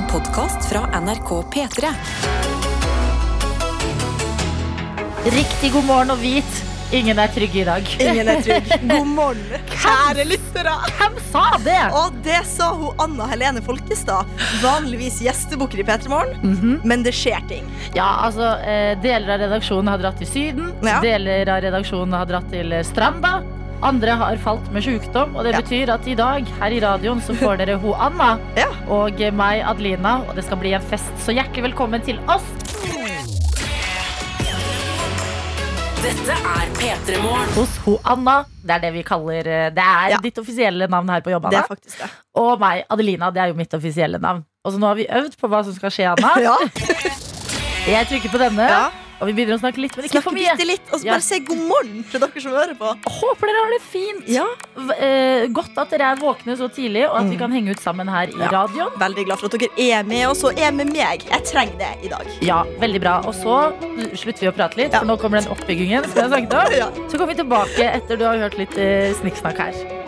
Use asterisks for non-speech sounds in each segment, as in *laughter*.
En podkast fra NRK P3. Riktig god morgen og hvit. Ingen er trygge i dag. Ingen er trygg. *laughs* God morgen, kjære lyttere. Hvem sa det? Og det sa hun Anna Helene Folkestad. Vanligvis gjestebukker i P3 Morgen, Mhm. men det skjer ting. Ja, altså, eh, Deler av redaksjonen har dratt til Syden. Ja. Deler av redaksjonen har dratt til Stranda. Andre har falt med sykdom, og det Ja. betyr at i dag her i radioen så får dere ho Anna *laughs* Ja. og meg, Adelina, og det skal bli en fest. Så hjertelig velkommen til oss. Dette er P3 Morgen. hos ho Anna. Det er det vi kaller eh, Det er Ja. ditt offisielle navn her på jobb, Det Anna. er faktisk det. Og meg, Adelina. Det er jo mitt offisielle navn. Og så nå har vi øvd på hva som skal skje, Anna. Ja, *laughs* Jeg trykker på denne, ja. Og vi begynner å snakke litt, men ikke for mye. litt, og så Ja. bare si god morgen til dere som hører på. Håper dere har det fint. Ja, eh, godt at dere er våkne så tidlig, og at vi Mm. kan henge ut sammen her i Ja. radioen. Veldig glad for at dere er med oss, og er med meg. Jeg trenger det i dag. Ja, veldig bra. Og så slutter vi å prate litt, Ja. for nå kommer den oppbyggingen. som jeg snakket om. *laughs* Ja. Så kommer vi tilbake etter du har hørt litt eh, snikksnakk her.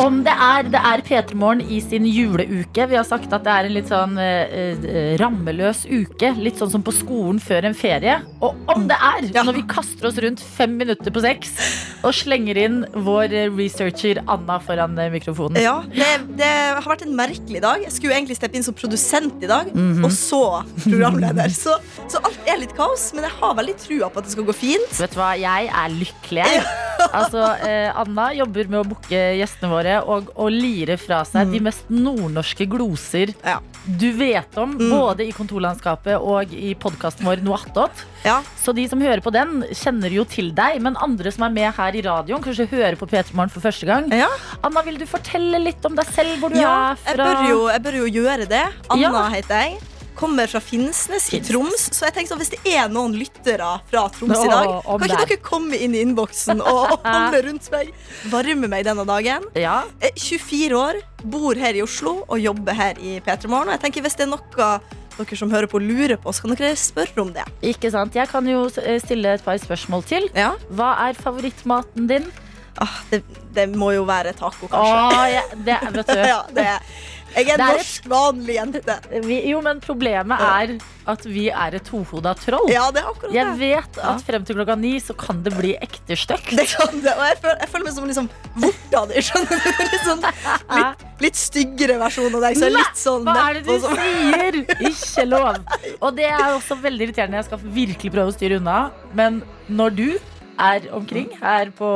Om det er det er P3 Morgen i sin juleuke. Vi har sagt at det er en litt sånn eh, eh, rammeløs uke. Litt sånn som på skolen før en ferie. Og om det er Ja. når vi kaster oss rundt fem minutter på seks og slenger inn vår eh, researcher Anna foran eh, mikrofonen. Ja, det, det har vært en merkelig dag. Jeg skulle egentlig steppe inn som produsent i dag, Mhm. og så programleder. Så, så alt er litt kaos, men jeg har veldig trua på at det skal gå fint. Vet du hva, jeg er lykkelig. jeg. *laughs* Altså, eh, Anna jobber med å booke gjestene våre og, å lire fra seg de mest nordnorske gloser Ja. du vet om, Mm. både i kontorlandskapet og i podkasten vår Noe attåt. Ja. Så de som hører på den, kjenner jo til deg. Men andre som er med her i radioen, kanskje hører på P3 Morgen for første gang. Ja. Anna, vil du fortelle litt om deg selv, hvor du Ja, er jeg fra? bør, jo, jeg bør jo gjøre det. Anna heter jeg. Kommer fra Finnsnes i Troms. Så jeg tenker sånn, hvis det er noen lyttere fra Troms i dag, kan ikke der. dere komme inn i innboksen og *laughs* holde rundt meg? Varme meg denne dagen. Ja, Jeg er 24 år, bor her i Oslo og jobber her i P3 Morgen. Og jeg tenker hvis det er noe dere som hører på lurer på, så kan dere spørre om det. ikke sant? Jeg kan jo eh, stille et par spørsmål til. Ja. Hva er favorittmaten din? Ah, det, det må jo være taco, kanskje. Ah, ja, det, vet du. *laughs* Ja, det jeg er en norsk, vanlig jente. Vi, jo, men problemet er at vi er et tohoda troll. Ja, det er akkurat det. Jeg vet at frem til klokka ni så kan det bli ekte stygt. Det kan det, og jeg føler, jeg føler meg som liksom vorta di. *laughs* Litt, sånn, litt, litt styggere versjon av deg. Så litt sånn Hva er det du sånn. sier? *laughs* Ikke lov. Og det er også veldig irriterende. Jeg skal virkelig prøve å styre unna. Men når du er omkring her på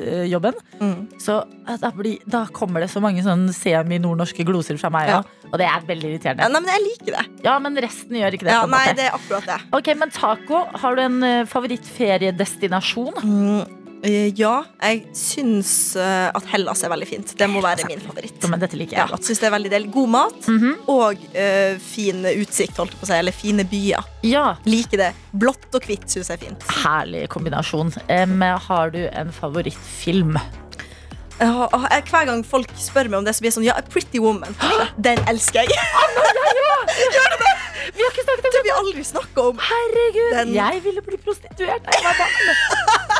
eh, jobben, Mm. så eh, da, blir, da kommer det så mange sånn semi-nordnorske gloser fra meg Ja. Og det er veldig Ja, irriterende. nei, men jeg liker det. Ja, men resten gjør ikke det. Ja, nei, måte. det er akkurat det. Ok, Men taco, har du en eh, favorittferiedestinasjon? Mm, ja, jeg syns eh, at Hellas er veldig fint. Det må være min favoritt. Men dette liker Ja, jeg godt. synes det er veldig del. God mat Mhm. og uh, fin utsikt, holdt jeg på å si. Eller fine byer. Ja, Liker det. Blått og hvitt syns jeg er fint. Herlig kombinasjon. Um, har du en favorittfilm? Jeg- hver gang folk spør meg om det, så blir jeg sånn Ja, Pretty Woman. *gasps* Den elsker jeg. *laughs* Vi har ikke snakket om Det har vi aldri snakka om. Herregud, Den- jeg ville bli prostituert jeg var barn. *laughs*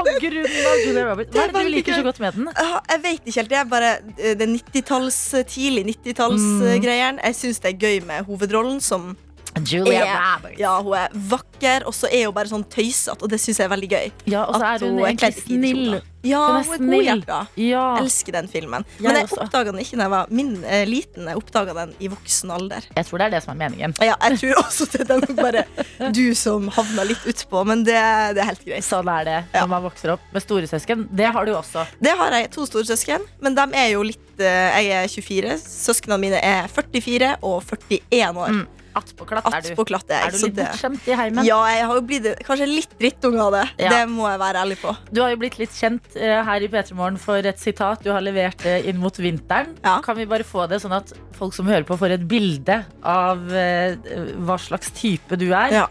På grunn av Julia Roberts. Hva er det du liker så godt med den? Jeg vet ikke helt. Det er bare eh, den 90-talls, tidlig Mm. 90-tallsgreieren. Jeg syns det er gøy med hovedrollen, som Julia er Roberts. Ja, hun er vakker, og så er hun bare sånn tøysete, og det syns jeg er veldig gøy. Ja, og så er hun hun egentlig snill. Ja, Hun er er godhjerta. Ja. Elsker den filmen. Jeg Men jeg også. oppdaga den ikke da jeg var min, eh, liten. Jeg oppdaga den i voksen alder. Jeg tror det er det som er meningen. Ja, jeg tror også det er nok bare du som havna litt utpå, men det, det er helt greit. Sånn er det Ja. når man vokser opp med storesøsken. Det har du også. Det har jeg to storesøsken, men de er jo litt eh, Jeg er 24. Søsknene mine er 44 og 41 år. Mm. Attpåklatt er du. Attpåklatt er Er du litt det- bortskjemt i heimen? Ja, jeg har jo blitt kanskje litt drittunge av det. Ja. Det må jeg være ærlig på. Du har jo blitt litt kjent eh, her i P3 Morgen for et sitat du har levert eh, inn mot vinteren. Ja. Kan vi bare få det, sånn at folk som hører på, får et bilde av eh, hva slags type du er? Ja.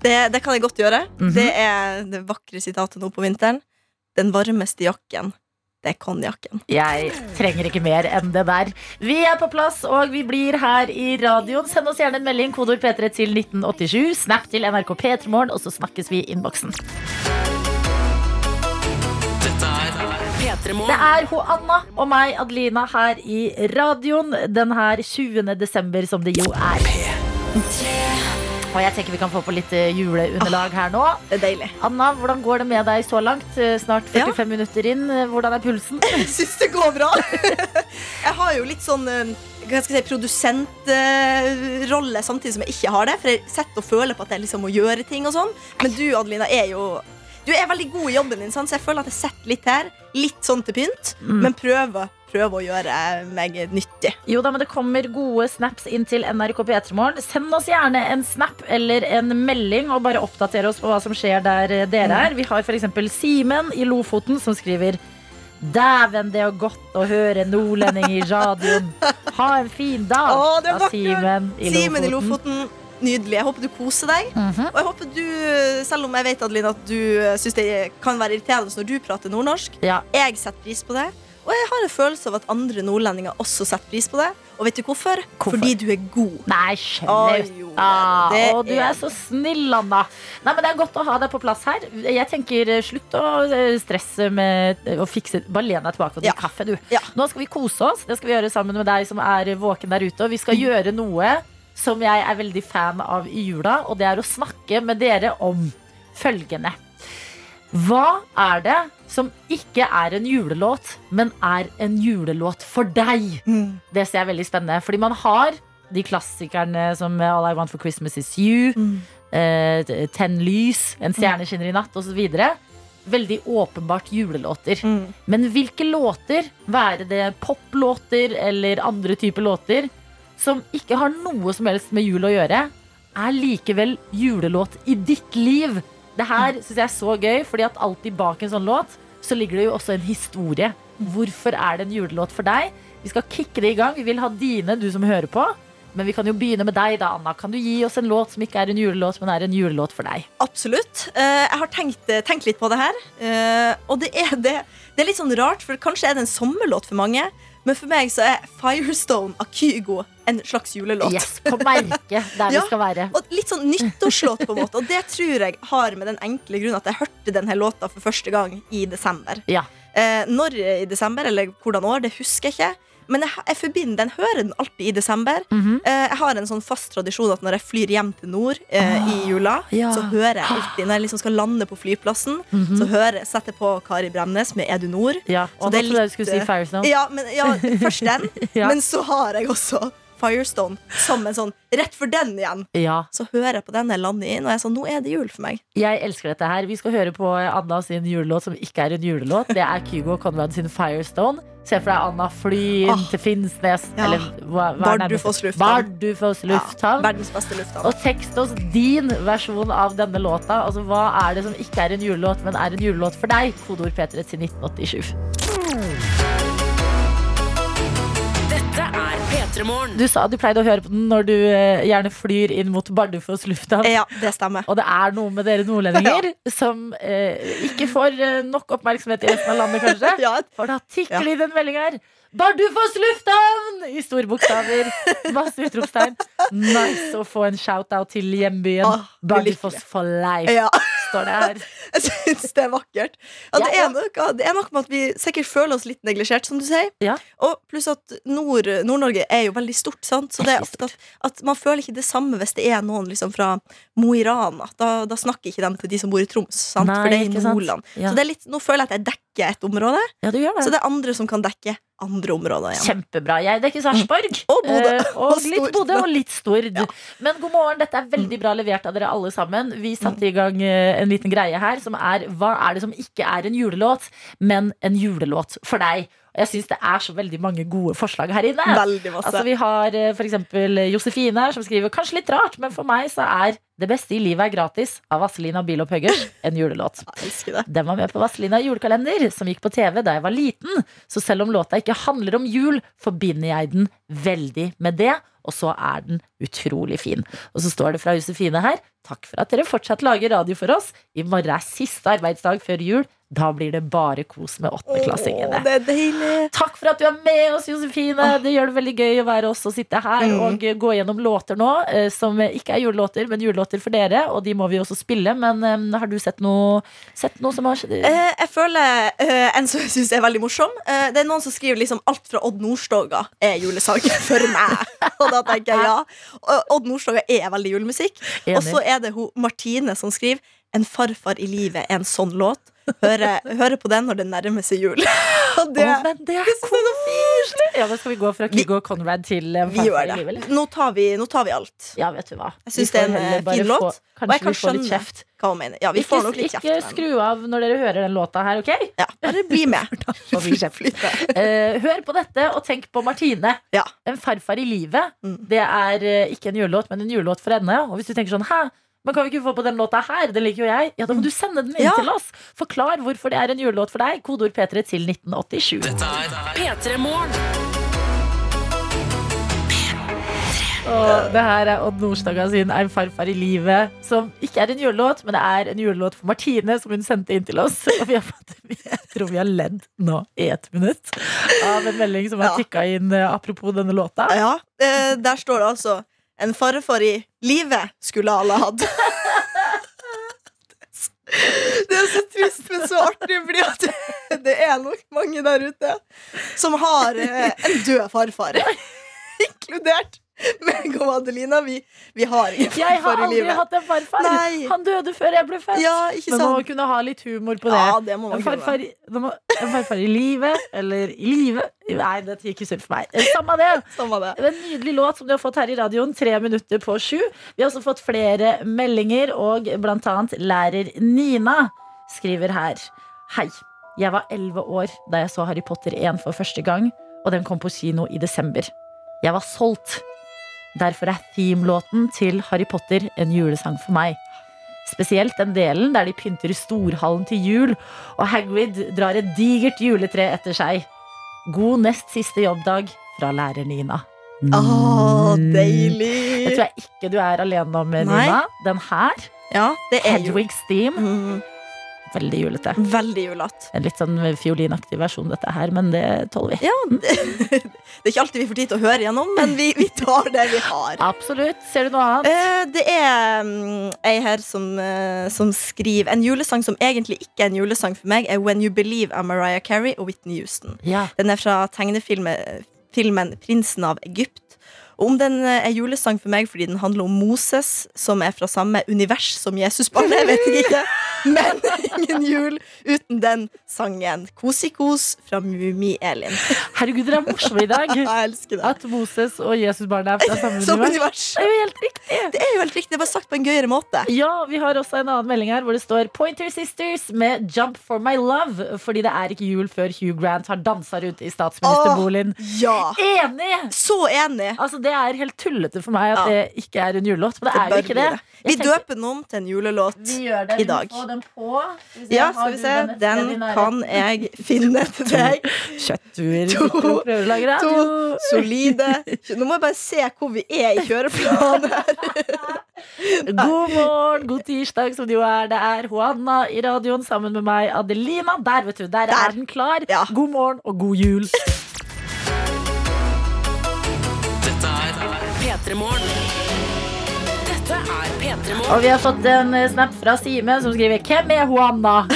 Det, det kan jeg godt gjøre. Mhm. Det er det vakre sitatet nå på vinteren. Den varmeste jakken det er konjakken. Jeg trenger ikke mer enn det der. Vi er på plass, og vi blir her i radioen. Send oss gjerne en melding, kodord P3 til 1987. Snap til NRK P3morgen, og så snakkes vi i innboksen. Det er ho Anna og meg, Adelina, her i radioen den her 20. desember, som det jo er. Og jeg tenker vi kan få på litt eh, juleunderlag her nå. Det er deilig. Anna, hvordan går det med deg så langt? Snart Snart Ja. 45 minutter inn. Eh, Hvordan er pulsen? *laughs* Jeg syns det går bra. *laughs* jeg har jo litt sånn eh, hva skal jeg si, produsentrolle samtidig som jeg ikke har det. For jeg setter og føler på at jeg liksom må gjøre ting og sånn. Men du, Adelina, er jo Du er veldig god i jobben din, så jeg føler at jeg setter litt her. Litt sånn til pynt, Mm. men prøver, prøver å gjøre meg nyttig. Jo da, men det kommer gode snaps inn til NRK P3morgen. Send oss gjerne en snap eller en melding og bare oppdater oss på hva som skjer der eh, dere er. Vi har f.eks. Simen i Lofoten som skriver Dæven, det er godt å høre nordlending i radioen. Ha en fin dag. Å, det er. Simen i Simen i Lofoten. Lofoten. Nydelig. Jeg håper du koser deg. Mhm. Og jeg håper du, selv om jeg vet Adeline, at du syns det kan være irriterende når du prater nordnorsk, Ja. jeg setter pris på det. Og jeg har en følelse av at andre nordlendinger også setter pris på det. Og vet du hvorfor? Hvorfor? Fordi du er god. Nei, slutt. jo, Ah, du er så snill, Anna. Nei, men Det er godt å ha deg på plass her. Jeg tenker eh, Slutt å eh, stresse med eh, å fikse Bare len deg tilbake og drikk Ja. kaffe, du. Ja. Nå skal vi kose oss. Det skal vi gjøre sammen med deg som er våken der ute. Og vi skal gjøre noe som jeg er veldig fan av i jula, og det er å snakke med dere om følgende. Hva er det som ikke er en julelåt, men er en julelåt for deg? Mm. Det ser jeg veldig spennende. Fordi man har de klassikerne som All I Want for Christmas Is You, Mm. eh, Tenn lys, En stjerne skinner i natt osv. Veldig åpenbart julelåter. Mm. Men hvilke låter, være det poplåter eller andre typer låter, som ikke har noe som helst med jul å gjøre, er likevel julelåt i ditt liv? Det her syns jeg er så gøy, fordi at alltid bak en sånn låt så ligger det jo også en historie. Hvorfor er det en julelåt for deg? Vi skal kicke det i gang. Vi vil ha dine, du som hører på. Men vi kan jo begynne med deg, da, Anna. Kan du gi oss en låt som ikke er en julelåt, men er en julelåt for deg? Absolutt. Eh, jeg har tenkt, tenkt litt på det her. Eh, og det er, det, det er litt sånn rart, for kanskje er det en sommerlåt for mange. Men for meg så er Firestone av Kygo en slags julelåt. Yes, På merket *laughs* der Ja. vi skal være. Og litt sånn nyttårslåt, på en måte. Og det tror jeg har med den enkle grunnen at jeg hørte denne låta for første gang i desember. Ja. Eh, når i desember, eller hvordan år, det husker jeg ikke. Men jeg, jeg forbinder den, hører den alltid i desember. Mhm. Eh, jeg har en sånn fast tradisjon at når jeg flyr hjem til nord eh, i jula, ja. så hører jeg alltid Når jeg liksom skal lande på flyplassen, Mhm. så hører setter jeg på Kari Bremnes med Er du nord? Ja, Så og det er litt, du skulle si eh, Firestone. Ja, men, ja først den. *laughs* Ja. Men så har jeg også Firestone som en sånn Rett for den igjen. Ja, Så hører jeg på den jeg lander inn, og jeg er sånn, nå er det jul for meg. jeg elsker dette her. Vi skal høre på Anna sin julelåt som ikke er en julelåt. Det er Kygo Conrad sin Firestone. Se for deg Anna fly inn Åh. til Finnsnes. Ja. Eller hva, hva Bardufoss lufthavn. Bardufoss lufthavn. Ja, verdens beste lufthavn. Og tekst oss din versjon av denne låta. Altså, Hva er det som ikke er en julelåt, men er en julelåt for deg? Kodeord P3 til 1987. Du sa du pleide å høre på den når du eh, gjerne flyr inn mot Bardufoss lufthavn. Ja, det stemmer. Og det er noe med dere nordlendinger *laughs* som eh, ikke får eh, nok oppmerksomhet i resten av landet, kanskje. *laughs* Ja, For da tikker det inn den meldinga her. Bardufoss lufthavn! I store bokstaver. *laughs* Masse utropstegn. Nice å få en shout-out til hjembyen. Åh, Bardufoss for life, ja. Står det her. *laughs* Jeg syns det er vakkert. Ja, det, er nok, det er nok, med at vi sikkert føler oss litt neglisjert, som du sier. Ja. Og pluss at Nord- Nord-Norge er jo veldig stort, sant? så det er ofte at, at man føler ikke det samme hvis det er noen liksom fra Mo i Rana. Da, da snakker ikke de til de som bor i Troms, sant? Nei, for det er i. Nordland. Ja. Så det er litt, nå føler jeg at jeg dekker et område, Ja, du gjør så det. det er andre som kan dekke andre områder igjen. Kjempebra. Jeg dekker Sarpsborg. Og Bodø. Eh, og Og litt. Bodø og litt Stord. Ja. Men god morgen, dette er veldig bra levert av dere alle sammen. Vi satte i gang eh, en liten greie her som er hva er det som ikke er en julelåt, men en julelåt for deg? Jeg syns det er så veldig mange gode forslag her inne. Veldig masse. Altså Vi har f.eks. for eksempel Josefine her som skriver kanskje litt rart, men for meg så er Det beste i livet er gratis av Vazelina Bil og Puggers en julelåt. *laughs* Den var med på Vazelina julekalender, som gikk på TV da jeg var liten. Så selv om låta ikke handler om jul, forbinder jeg den veldig med det. Og så er den utrolig fin. Og så står det fra Josefine her takk for at dere fortsatt lager radio for oss. I morgen er siste arbeidsdag før jul. Da blir det bare kos med åttendeklassingene. Takk for at du er med oss, Josefine. Det gjør det veldig gøy å være oss og sitte her Mm. og gå gjennom låter nå eh, som ikke er julelåter, men julelåter for dere. Og de må vi også spille. Men um, har du sett noe, sett noe som har skjedd? Eh, jeg føler eh, en som jeg syns er veldig morsom. Eh, det er noen som skriver liksom alt fra Odd Nordstoga er julesang for meg. *laughs* Og da tenker jeg ja. *laughs* Odd Nordstoga er veldig julemusikk. Og så er det hun Martine som skriver En farfar i livet er en sånn låt. Hører, hører på den når det nærmer seg jul. *laughs* Det, oh, men det er koselig! Ja, men skal vi gå fra Kygo og Conrad til En vi gjør Farfar i det. livet, eller? Nå tar vi, nå tar vi alt. Ja, vet du hva. Jeg synes det er en, eh, fin låt, få- Og jeg kan vi får litt skjønne kjeft. hva hun mener. Ja, vi Ikke, får nok litt kjeft. Ikke skru av når dere hører den låta her, OK? Ja, bare bli med. *laughs* Eh, hør på dette, og tenk på Martine. Ja. En farfar i livet. Mm. Det er uh, ikke en julelåt, men en julelåt for henne. Og hvis du tenker sånn, hæ? Men kan vi ikke få på den låta her? Den liker jo jeg. Ja, da må du sende den inn Ja. til oss. Forklar hvorfor det er en julelåt for deg. Kodeord P3 til 1987. Dette er P3 Morgen. Og det her er Odd Nordstoga sin 'Er farfar i livet', som ikke er en julelåt, men det er en julelåt for Martine, som hun sendte inn til oss. Og vi har fått, *laughs* jeg tror vi har ledd nå i ett minutt av en melding som har tikka inn eh, apropos denne låta. Ja, eh, der står det altså En farfar i livet skulle alle hatt. Det er så trist, men så artig, fordi at det, er nok mange der ute som har eh, en død farfar. *laughs* Inkludert *laughs* meg og Adelina. Vi, vi har ingen Jeg har aldri livet. hatt en farfar. Nei. Han døde før jeg ble født. Ja, ikke Men man må kunne ha litt humor på det. Ja, det en, farfar, i- må, en farfar i livet, eller i livet Nei, dette gikk ikke sunt for meg. Eh, Samme det. *laughs* Samme det. Det En nydelig låt som du har fått her i radioen. Tre minutter på sju. Vi har også fått flere meldinger, og blant annet lærer Nina skriver her. Hei. Jeg var elleve år da jeg så Harry Potter 1 for første gang, og den kom på kino i desember. Jeg var solgt. Derfor er themelåten til Harry Potter en julesang for meg. Spesielt den delen der de pynter storhallen til jul, og Hagrid drar et digert juletre etter seg. God nest siste jobbdag fra lærer Nina. Å, Oh, deilig. tror jeg ikke du er alene om, Nina. Den her, Ja, det er jo Hedwig's Theme, mm, veldig julete. veldig julete. En litt sånn fiolinaktig versjon, dette her, men det tåler vi. Ja, det, *laughs* det er ikke alltid vi får tid til å høre gjennom, men vi, vi tar det vi har. Absolutt. Ser du noe annet? Eh, det er um, ei her som, eh, som skriver En julesang som egentlig ikke er en julesang for meg, er When You Believe av Mariah Carey og Whitney Houston. Ja. Den er fra tegnefilmen filmen Prinsen av Egypt. Og om den eh, er julesang for meg fordi den handler om Moses, som er fra samme univers som Jesusbarnet, vet jeg ikke. Men ingen jul uten den sangen. Kos-i-kos fra Mummi-Elin. Herregud, dere er morsomme i dag. *laughs* Jeg elsker det. At Moses og Jesusbarnet er fra samme *laughs* Som univers. univers. Det er jo helt riktig. Det er jo helt riktig. Det er bare sagt på en gøyere måte. Ja, vi har også en annen melding her hvor det står Pointer Sisters med Jump for my love. Fordi det er ikke jul før Hugh Grant har dansa rundt i statsministerboligen. Ja. Enig! Så enig. Altså, det er helt tullete for meg at Ja. det ikke er en julelåt. Men det, er jo ikke det. Jeg Vi tenker- døper den om til en julelåt. Vi gjør det. i Vi får dag. få den på. Skal Ja, skal vi se. Den, Den kan jeg finne til deg. Kjøttduer. To, lage. To solide Nå må jeg bare se hvor vi er i kjøreplanen her. *laughs* God morgen, god tirsdag, som det jo er. Det er Juana i radioen sammen med meg, Adelina. Der, vet du. Der, Der. er den klar. Ja. God morgen og god jul. Dette er P3 Og vi har fått en eh, snap fra Sime som skriver 'Hvem er Juana?'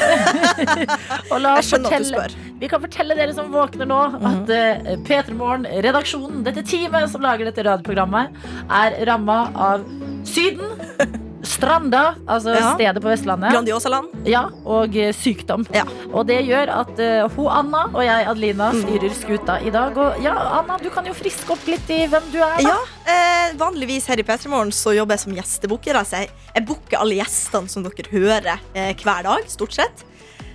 *laughs* og la Jeg oss skjønner at du fortelle spør. Vi kan fortelle dere som våkner nå, at uh, P3 Morgen, redaksjonen, dette teamet som lager dette radioprogrammet, er ramma av Syden, *laughs* Stranda, altså Ja. stedet på Vestlandet, Grandiosaland. ja, og eh, sykdom. Ja. Og det gjør at uh, hun Anna og jeg, Adelina, styrer skuta i dag. Og ja, Anna, du kan jo friske opp litt i hvem du er. da. Ja, eh, Vanligvis her i P3 Morgen så jobber jeg som gjestebooker. Altså jeg, jeg booker alle gjestene som dere hører eh, hver dag. Stort sett.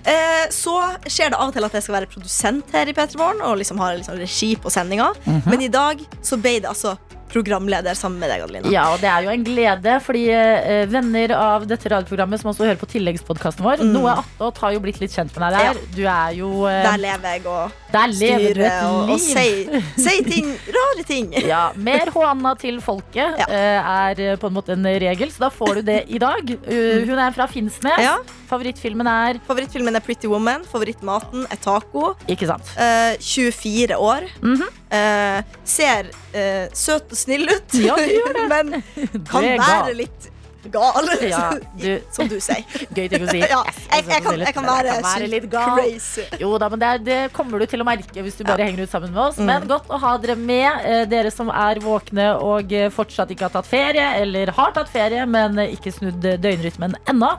Eh, så skjer det av og til at jeg skal være produsent her i P3 Morgen og liksom ha liksom regi på sendinga. Men i dag så ble det altså programleder sammen med deg, Adelina. Ja, og det er jo en glede, fordi eh, venner av dette radioprogrammet som også hører på tilleggspodkasten vår, Mm. Noe attåt har jo blitt litt kjent med deg der. Du er jo eh, Der lever jeg og Der lever styrer et og, og sier sier ting, *laughs* rare ting. Ja, Mer Hoanna til folket Ja. eh, er på en måte en regel, så da får du det i dag. Uh, hun er fra Finnsnes. Ja. Favorittfilmen er Favorittfilmen er Pretty Woman. Favorittmaten er taco. Ikke sant? Eh, 24 år. Mhm. Eh, ser eh, søt og snill ut, Ja, du gjør *laughs* men *laughs* kan Det er være litt gal. Ja, du- *laughs* Som du sier. Gøy ting å si. Ja, jeg, jeg, kan, jeg kan være, kan være litt gal. crazy. Jo da, men det, er, det kommer du til å merke hvis du bare henger ut sammen med oss. Mm. Men godt å ha dere med, eh, dere som er våkne og eh, fortsatt ikke har tatt ferie, eller har tatt ferie, men eh, ikke snudd døgnrytmen ennå.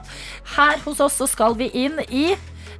Her hos oss så skal vi inn i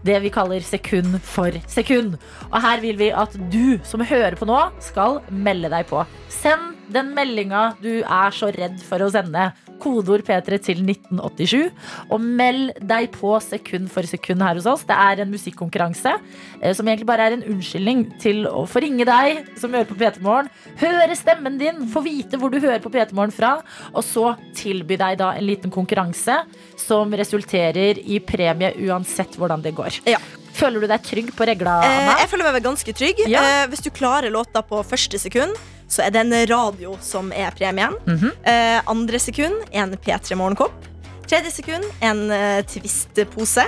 det vi kaller sekund for sekund. Og her vil vi at du som hører på nå, skal melde deg på. Send den meldinga du er så redd for å sende. Kodeord P3 til 1987. Og meld deg på sekund for sekund her hos oss. Det er en musikkonkurranse eh, som egentlig bare er en unnskyldning til å få ringe deg som hører på P3 Morgen. Høre stemmen din, få vite hvor du hører på P3 Morgen fra, og så tilby deg da en liten konkurranse som resulterer i premie uansett hvordan det går. Ja. Føler du deg trygg på regla, Eh, Anna? jeg føler meg ganske trygg. Ja. Eh, hvis du klarer låta på første sekund, så er det en radio som er premien. Mhm. eh, andre sekund en P3 Morgenkopp. Tredje sekund en uh, Twist-pose.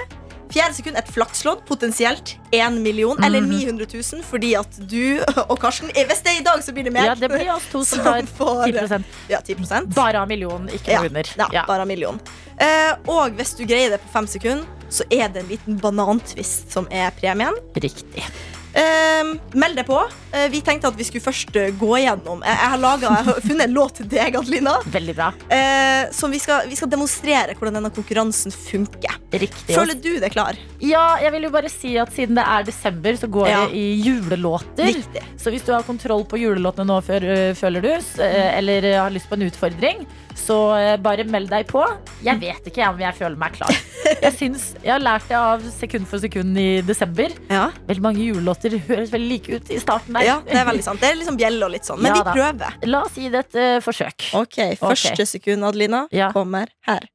Fjerde sekund et flakslodd, potensielt 1 million Mhm. eller 900 000, fordi at du og Karsten Hvis det er i dag, så blir det mer. Ja, det blir oss to som *laughs* Som tar får- 10 Ja, 10 Bare av million, ikke Ja, under. ja, bare en million. Uh, og hvis du greier det på fem sekunder, så er det en liten banantvist som er premien. Riktig. Uh, meld deg på. Uh, vi tenkte at vi skulle først uh, gå igjennom. Jeg, jeg, har laget, jeg har funnet en *laughs* låt til deg, Adelina. Veldig bra. Eh, som vi skal, vi skal demonstrere hvordan denne konkurransen funker. Riktig. Føler du deg klar? Ja, jeg vil jo bare si at siden det er desember, så går Ja. det i julelåter. Riktig. Så hvis du har kontroll på julelåtene nå, føler du, eller har lyst på en utfordring, så øh, bare meld deg på. Jeg vet ikke om jeg føler meg klar. Jeg, synes, jeg har lært det av sekund for sekund i desember. Ja. Veldig mange julelåter høres veldig like ut i starten der. ja, det er veldig sant. Det er liksom bjelle og litt sånn. Men Ja vi da. prøver. La oss gi det et uh, forsøk. Ok, Første sekund, Adelina, Ja. kommer her.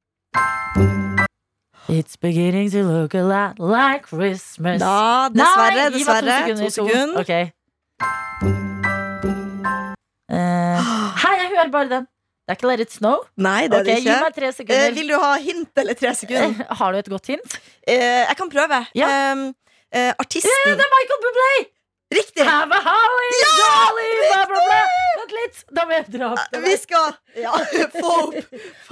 It's beginning to look a lot like Christmas. Da, dessverre, Nei, dessverre. To sekunder. To sekunder. Ok. Uh, *gasps* hei, jeg hører bare den. Det er ikke Let it snow. Nei, det er det Gi ikke. meg tre Eh, sekunder. vil du ha hint eller tre sekunder? Eh, Har du et godt hint? Eh, jeg kan prøve. Ja. Um, eh, artisten Det er Michael Bublé! Riktig! Have a holly jolly bla, bla, bla. Vent litt, da må jeg dra opp det Vi skal ja, *laughs* få opp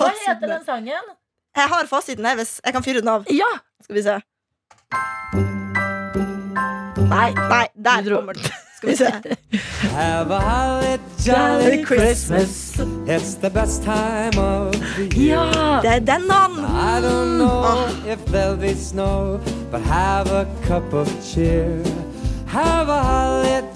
Hva heter den sangen? Jeg har fasiten her. Hvis jeg kan fyre den av. Ja! Skal vi se. Nei. Nei, der kommer den. Skal vi se. Have a holly jolly Christmas. It's the best time of the year. Ja! Det er den han. I don't know if there'll be snow, but have a cup of cheer. Have a holly.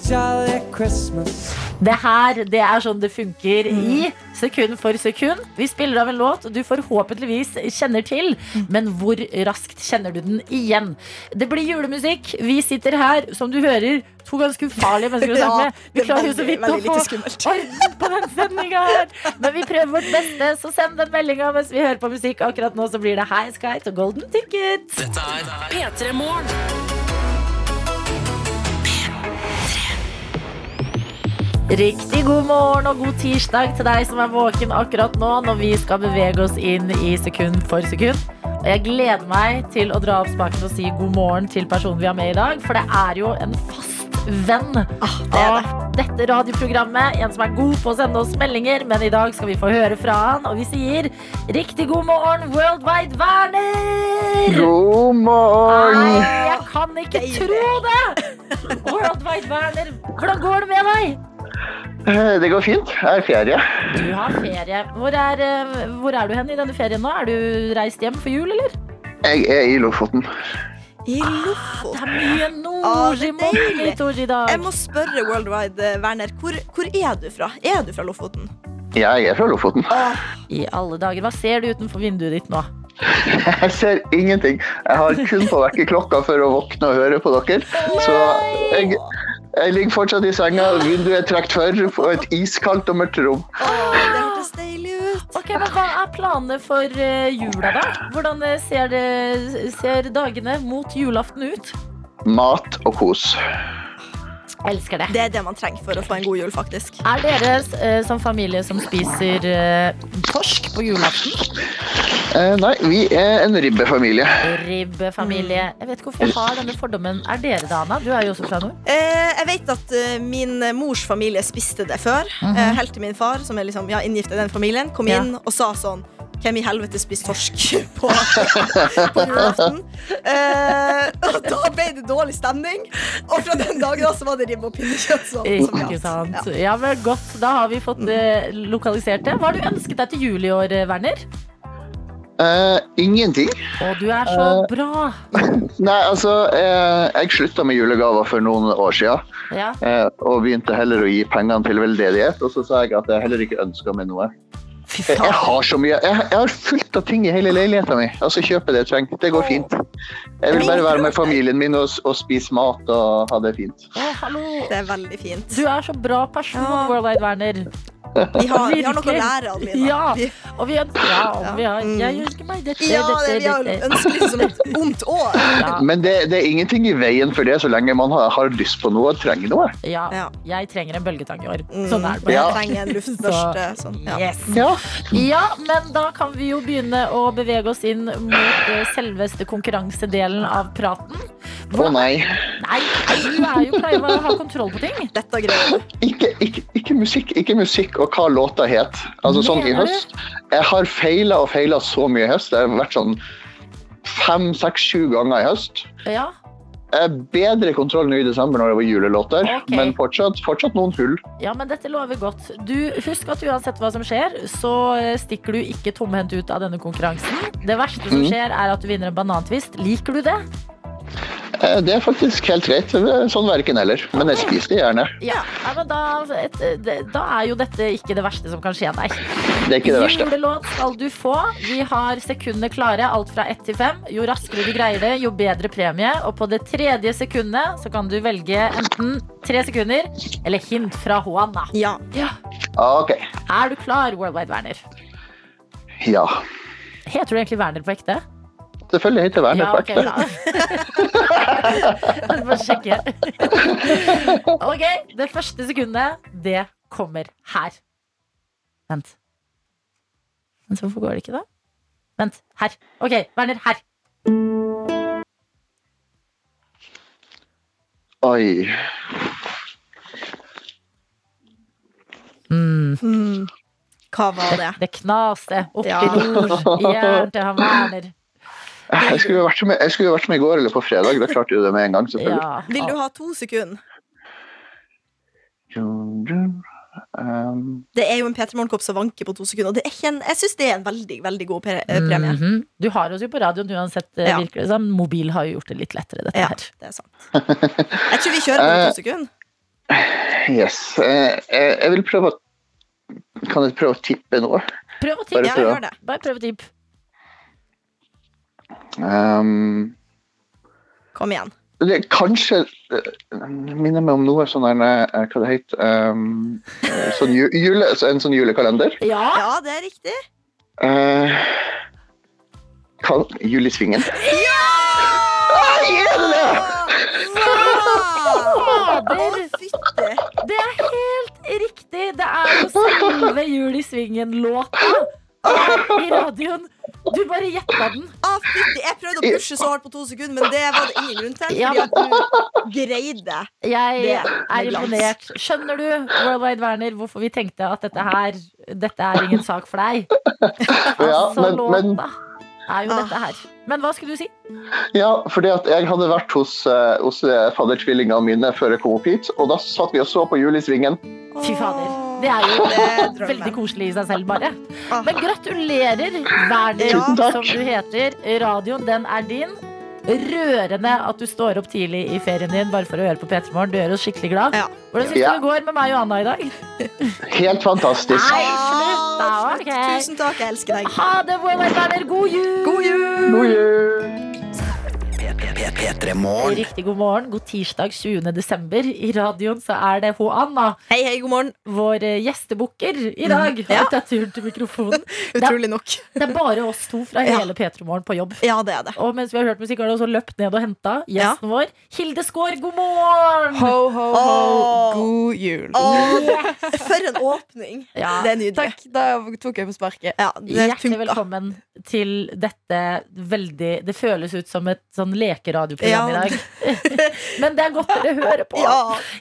Det her det er sånn det funker i sekund for sekund. Vi spiller av en låt du forhåpentligvis kjenner til, men hvor raskt kjenner du den igjen? Det blir julemusikk. Vi sitter her, som du hører, to ganske ufarlige mennesker å *laughs* snakke med. Vi er klarer jo så vidt å få lite orden på den sendinga her. Men vi prøver vårt beste, så send den meldinga mens vi hører på musikk. Akkurat nå så blir det High Sky og Golden Ticket. Dette er P3 Morgen. Riktig god morgen og god tirsdag til deg som er våken akkurat nå når vi skal bevege oss inn i sekund for sekund. Og jeg gleder meg til å dra opp spaken og si god morgen til personen vi har med i dag, for det er jo en fast venn Ah, det er det. av dette radioprogrammet. En som er god på å sende oss meldinger, men i dag skal vi få høre fra han, og vi sier riktig god morgen, Worldwide Werner! God morgen! Nei, jeg kan ikke Deilig. tro det! Worldwide Werner, hvordan går det med deg? Eh, Det går fint. Jeg er i ferie. Du har ferie. Hvor er, eh, hvor er du hen i denne ferien nå? Er du reist hjem for jul, eller? Jeg er i Lofoten. I Det Lofoten. Ah, det er mye deilig. i år i dag. Jeg må spørre Worldwide, eh, Werner. Hvor, hvor er du fra? Er du fra Lofoten? Jeg er fra Lofoten. Ah. I alle dager, Hva ser du utenfor vinduet ditt nå? *laughs* Jeg ser ingenting. Jeg har kun på vekkerklokka for å våkne og høre på dere. Så jeg, Jeg ligger fortsatt i senga, vinduet er trukket for på et iskaldt og mørkt rom. Oh, det hørtes deilig ut. Ok, men Hva er planene for eh, jula, da? Hvordan eh, ser, det, ser dagene mot julaften ut? Mat og kos. Elsker det. Det er det man trenger for å få en god jul, faktisk. Er dere eh, som familie som spiser eh, torsk på julaften? Eh, nei, vi er en ribbefamilie. Ribbefamilie. Jeg vet ikke hvorfor jeg har denne fordommen. Er dere det, Anna? Du er jo også fra nord. Eh, jeg vet at eh, min mors familie spiste det før. eh, helt til min far, som er liksom, ja, inngift i den familien, kom Ja. inn og sa sånn hvem i helvete spiser torsk *laughs* på, på julaften? Eh, og da ble det dårlig stemning. Og fra den dagen da så var det ribbe og pinnekjøtt. Som, som Ikke sant. Ja. Ja, men Godt. Da har vi fått eh, lokalisert det. Hva har du ønsket deg til jul i år, eh, Werner? Uh, ingenting. Å, du er så uh, bra. *laughs* Nei, altså, uh, jeg slutta med julegaver for noen år siden. Ja. Eh, og begynte heller å gi pengene til veldedighet. Og så sa jeg at jeg heller ikke ønska meg noe. Fy Jeg, jeg har så mye, jeg, jeg har fullt av ting i hele leiligheten min. Altså, kjøpe det jeg trenger. Det går fint. Jeg vil bare være med familien min og, og spise mat og ha det fint. Å, hallo. Det er veldig fint. Du er så bra person, Ja. Worldwide Werner. Vi har, vi har noe å lære, Adelina. Ja. Og vi ønsker ja, vi har. Jeg ønsker meg dette, ja, dette, dette, vi har ønsket liksom som et *laughs* ondt år. Ja, Men det, det er ingenting i veien for det så lenge man har, har lyst på noe og trenger noe. ja, Ja. jeg trenger en bølgetang i år. Mm. Sånn er det Jeg bare. Ja. trenger en luftbørste. *laughs* Sånn. Yes. Ja. Ja, men da kan vi jo begynne å bevege oss inn mot eh, selveste konkurransedelen av praten. Å nei. Nei, du er jo pleier å ha kontroll på ting. Dette greier du. Ikke, ikke, ikke, musikk, ikke musikk og hva låta het. Altså sånn i høst. Jeg har feila og feila så mye i høst. Det har vært sånn fem, seks, sju ganger i høst. Ja, bedre kontroll nå i desember når det var julelåter, okay. men fortsatt, fortsatt noen hull. ja, men dette lover godt. Du, husk at uansett hva som skjer, så eh, stikker du ikke tomhendt ut av denne konkurransen. Det verste som Mm. skjer, er at du vinner en banantvist. Liker du det? Eh, Det er faktisk helt greit. Sånn verken heller. Men jeg spiser det gjerne. Ja, ja men da, da er jo dette ikke det verste som kan skje deg. Det er ikke det verste. Julelåt skal du få. Vi har sekundene klare, alt fra ett til fem. Jo raskere du greier det, jo bedre premie. Og på det tredje sekundet så kan du velge enten tre sekunder eller hint fra Juana. Ja. Ja. Ah, OK. Er du klar, Worldwide Werner? Ja. Heter du egentlig Werner på ekte? Selvfølgelig til Werner Ja, på ok, ekte. bra. *laughs* Jeg må sjekke. Ok, det første sekundet, det kommer her. Vent. Vent, hvorfor går det ikke da? Vent, her. Ok, Werner, her. Oi. Mm, Hmm. Hva var det, det? det knaste oppi Ja. i nord i hjernen til han Werner. Jeg skulle jo vært med, jeg skulle vært med i går eller på fredag. Da klarte du det med en gang, selvfølgelig. Ja. Vil du ha to sekunder? Um, Det er jo en P3 Morgenkopp som vanker på to sekunder. Og det er ikke en, jeg syns det er en veldig veldig god premie. Mm. Mhm. Du har oss jo på radioen uansett, eh, Ja. virker det som. Mobil har jo gjort det litt lettere, dette Ja, her. det er sant. Jeg tror vi kjører på *laughs* Eh, to sekunder. yes. Eh, jeg, vil prøve å Kan jeg prøve å tippe noe? Prøv å tippe. Ja, prøv. gjør det. Bare prøv å tippe. Um, Kom igjen. det er kanskje eh, minner meg om noe sånn der eh, Hva det heter um, eh, sånn jule, En sånn julekalender. Ja, Ja, det er riktig. Uh, kall, Julisvingen. Ah, gjør det det? Fader! fytte. Det er helt riktig! Det er jo selve Jul i Svingen-låta i radioen. Du bare gjetta den. Ah, fytti. Jeg prøvde å pushe så hardt på to sekunder, men det var det ingen grunn til. Ja, Fordi at du greide. Jeg Det er imponert. Skjønner du, Worldwide Werner, hvorfor vi tenkte at dette her Dette er ingen sak for deg? *laughs* Ja, Altså, men, men er jo Ah. dette her. Men hva skulle du si? Ja, fordi at jeg hadde vært hos, eh, hos eh, faddertvillingene mine før jeg kom opp hit, og da satt vi og så på Julisvingen. Fy fader. Det er jo *laughs* Det veldig koselig i seg selv, bare. Ah. Men gratulerer, Werner, Ja. Som du heter. Radioen, den er din. Rørende at du står opp tidlig i ferien din bare for å høre på P3 Morgen. Du gjør oss skikkelig glad. Ja. Hvordan syns Ja. du det går med meg og Anna i dag? Helt fantastisk. Nei, slutt da. Ah, ok. Tusen takk, jeg elsker deg. Ha det, Werner. God jul! God jul! God jul! Er P3 Morgen. Riktig god morgen. God tirsdag 20. desember. I radioen så er det hun Anna, Hei, hei, god morgen. vår eh, gjestebukker i dag. Ja. Har tatt turen til mikrofonen. *laughs* Utrolig nok. Det er bare oss to fra *laughs* Ja. hele P3 Morgen på jobb. Ja, det er det. Og mens vi har hørt musikk, har du også løpt ned og henta gjesten vår. Hilde Skaar, god morgen! Ho, ho, ho, Oh. god jul. Åh, *laughs* for en åpning. Ja. Det er nydelig. Takk, da tok jeg på sparket. Ja, det Hjertelig funka. velkommen til dette veldig Det føles ut som et sånn lekeradioprogram Ja. i dag. *laughs* Men det er godt dere hører på. Ja.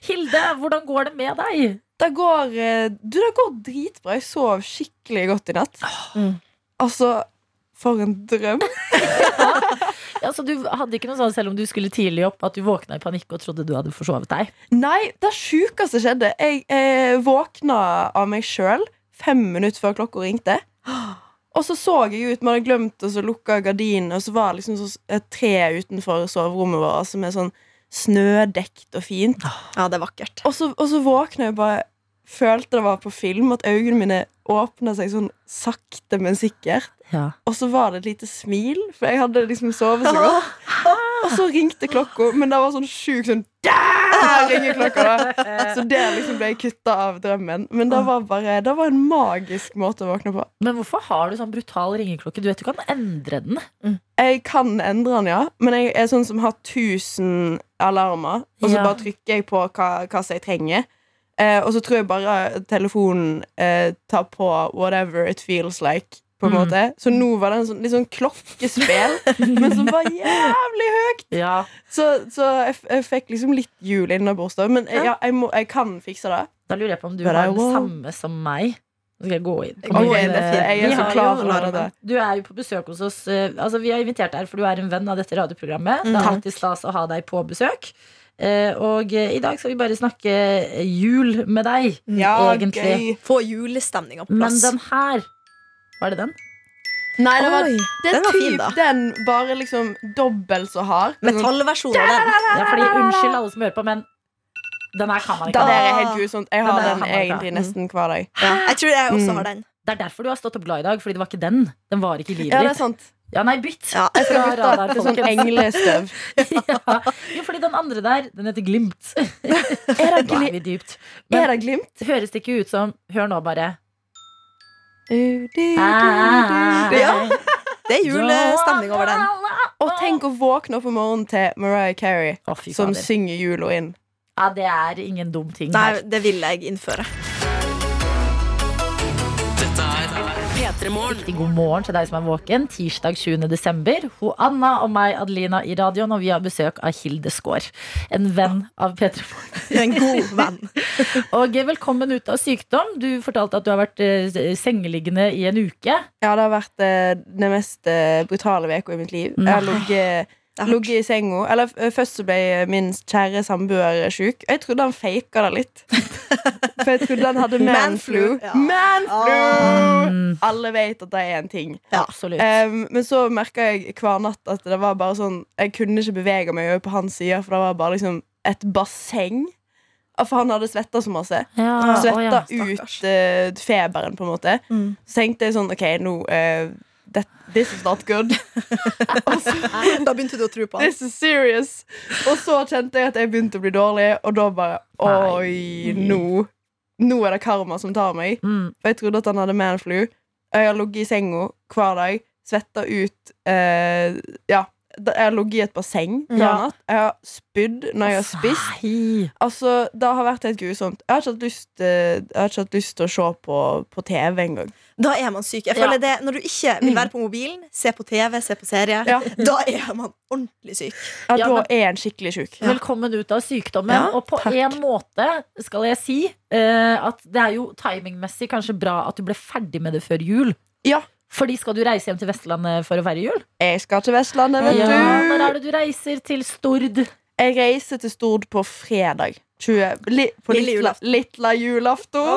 Hilde, hvordan går det med deg? Det går, eh, du, det går dritbra. Jeg sov skikkelig godt i natt. Mm. Altså, for en drøm. *laughs* Ja, så du hadde ikke noe sånn selv om du skulle tidlig opp, at du våkna i panikk og trodde du hadde forsovet deg? Nei, det sjukeste skjedde. Jeg eh, våkna av meg sjøl fem minutter før klokka ringte. Og så så jeg ut, vi hadde glemt å lukke gardinen, og så var det liksom så, et tre utenfor soverommet vårt som er sånn snødekt og fint. Ja, det er vakkert. Og så, og så våkna jeg bare Følte det var på film, at øynene mine åpna seg sånn sakte, men sikkert. Ja. Og så var det et lite smil, for jeg hadde liksom sovet så godt. *laughs* Og så ringte klokka, men det var sånn sjukt sånn Ringer klokka, da! *laughs* Så det liksom ble kutta av drømmen. Men det var bare Det var en magisk måte å våkne på. Men hvorfor har du sånn brutal ringeklokke? Du vet du kan endre den. Jeg kan endre den, ja, men jeg er sånn som har 1000 alarmer, og så Ja. bare trykker jeg på hva, hva som jeg trenger. Eh, og så tror jeg bare telefonen eh, tar på whatever it feels like. På en Mm. måte Så nå var det en sånn, litt sånn klokkespill, *laughs* men som var jævlig høyt. Ja. Så, så jeg, f- jeg fikk liksom litt jul innabords, da. Men jeg, ja, jeg, må, jeg kan fikse det. Da lurer jeg på om du But har den won't. samme som meg. Nå skal jeg gå inn. Gå inn, det er fint. jeg er så klar for å høre det. Du er jo på besøk hos oss. eh, Altså, vi har invitert deg for du er en venn av dette radioprogrammet. Det er Mm. alltid stas å ha deg på besøk. Uh, og uh, i dag skal vi bare snakke jul med deg, Ja, egentlig. gøy. Få julestemninga på plass. Men den her Var det den? Nei, det var, Oi, det er den var fin, da. den, bare liksom dobbelt så hard. Metallversjonen av den. Ja, fordi Unnskyld alle som hører på, men den her kan man ikke Den der er helt grusomt. Jeg har den, den egentlig nesten hver dag. Ja, jeg tror jeg også Mm. har den. Det er derfor du har stått opp glad i dag, fordi det var ikke den. Den var ikke i livet Ja, det er ditt. sant. Ja, nei, bytt. Ja. Jeg skal bytte radar, til sånn englestøv. *laughs* ja. Jo, fordi den andre der, den heter Glimt. *laughs* Er det, gli er det glimt? høres det ikke ut som Hør nå, bare. Du, du, du. Ja. Det er julestemning over den. Og tenk å våkne opp om morgenen til Mariah Carey, oh, som synger jula inn. Ja, det er ingen dum ting Nei, her. det vil jeg innføre. Riktig god morgen til deg som er våken. Tirsdag 20. desember. Ho Anna og meg, Adelina, i radioen, og vi har besøk av Hilde Skaar. En venn av P3 Morgen. En god venn. *laughs* Og velkommen ut av sykdom. Du fortalte at du har vært eh, sengeliggende i en uke. Ja, det har vært eh, den mest eh, brutale uka i mitt liv. Jeg har ligget ligget i senga. Eller først så ble min kjære samboer sjuk. Jeg trodde han faka det litt. *laughs* For jeg trodde han hadde manflu. Manflu, ja. Man oh. Alle vet at det er en ting. Ja. absolutt. Um, men så merka jeg hver natt at det var bare sånn Jeg kunne ikke bevege meg over på hans side, for det var bare liksom et basseng. For han hadde svetta så masse. Ja, Svetta å ja. ut uh, feberen, på en måte. Mm. Så tenkte jeg sånn OK, nå eh, that, This is not good. *laughs* Så, Da begynte du å tro på han. this is serious. Og så kjente jeg at jeg begynte å bli dårlig, og da bare Oi, nå Nå er det karma som tar meg. Mm. For jeg trodde at han hadde manflu. Jeg har ligget i senga hver dag, svetta ut eh, Ja. Jeg har ligget i et basseng hver Ja. natt. Jeg har spydd når jeg har spist. Altså, Det har vært helt grusomt. Jeg har ikke hatt lyst, eh, jeg har ikke hatt lyst til å se på, på TV engang. Da er man syk. Jeg Ja. det, Når du ikke vil være på mobilen, se på TV, se på serie, Ja. da er man ordentlig syk. Ja, Ja, da men- er en skikkelig sjuk. Velkommen ut av sykdommen. Ja, og på takk. en måte skal jeg si uh, at det er jo timingmessig kanskje bra at du ble ferdig med det før jul. Ja. Fordi skal du reise hjem til Vestlandet for å feire jul? Jeg skal til Vestlandet, vet Ja, du. Når er det du reiser til Stord? Jeg reiser til Stord på fredag. 20, li, på Lille lilla, julaften. julaften.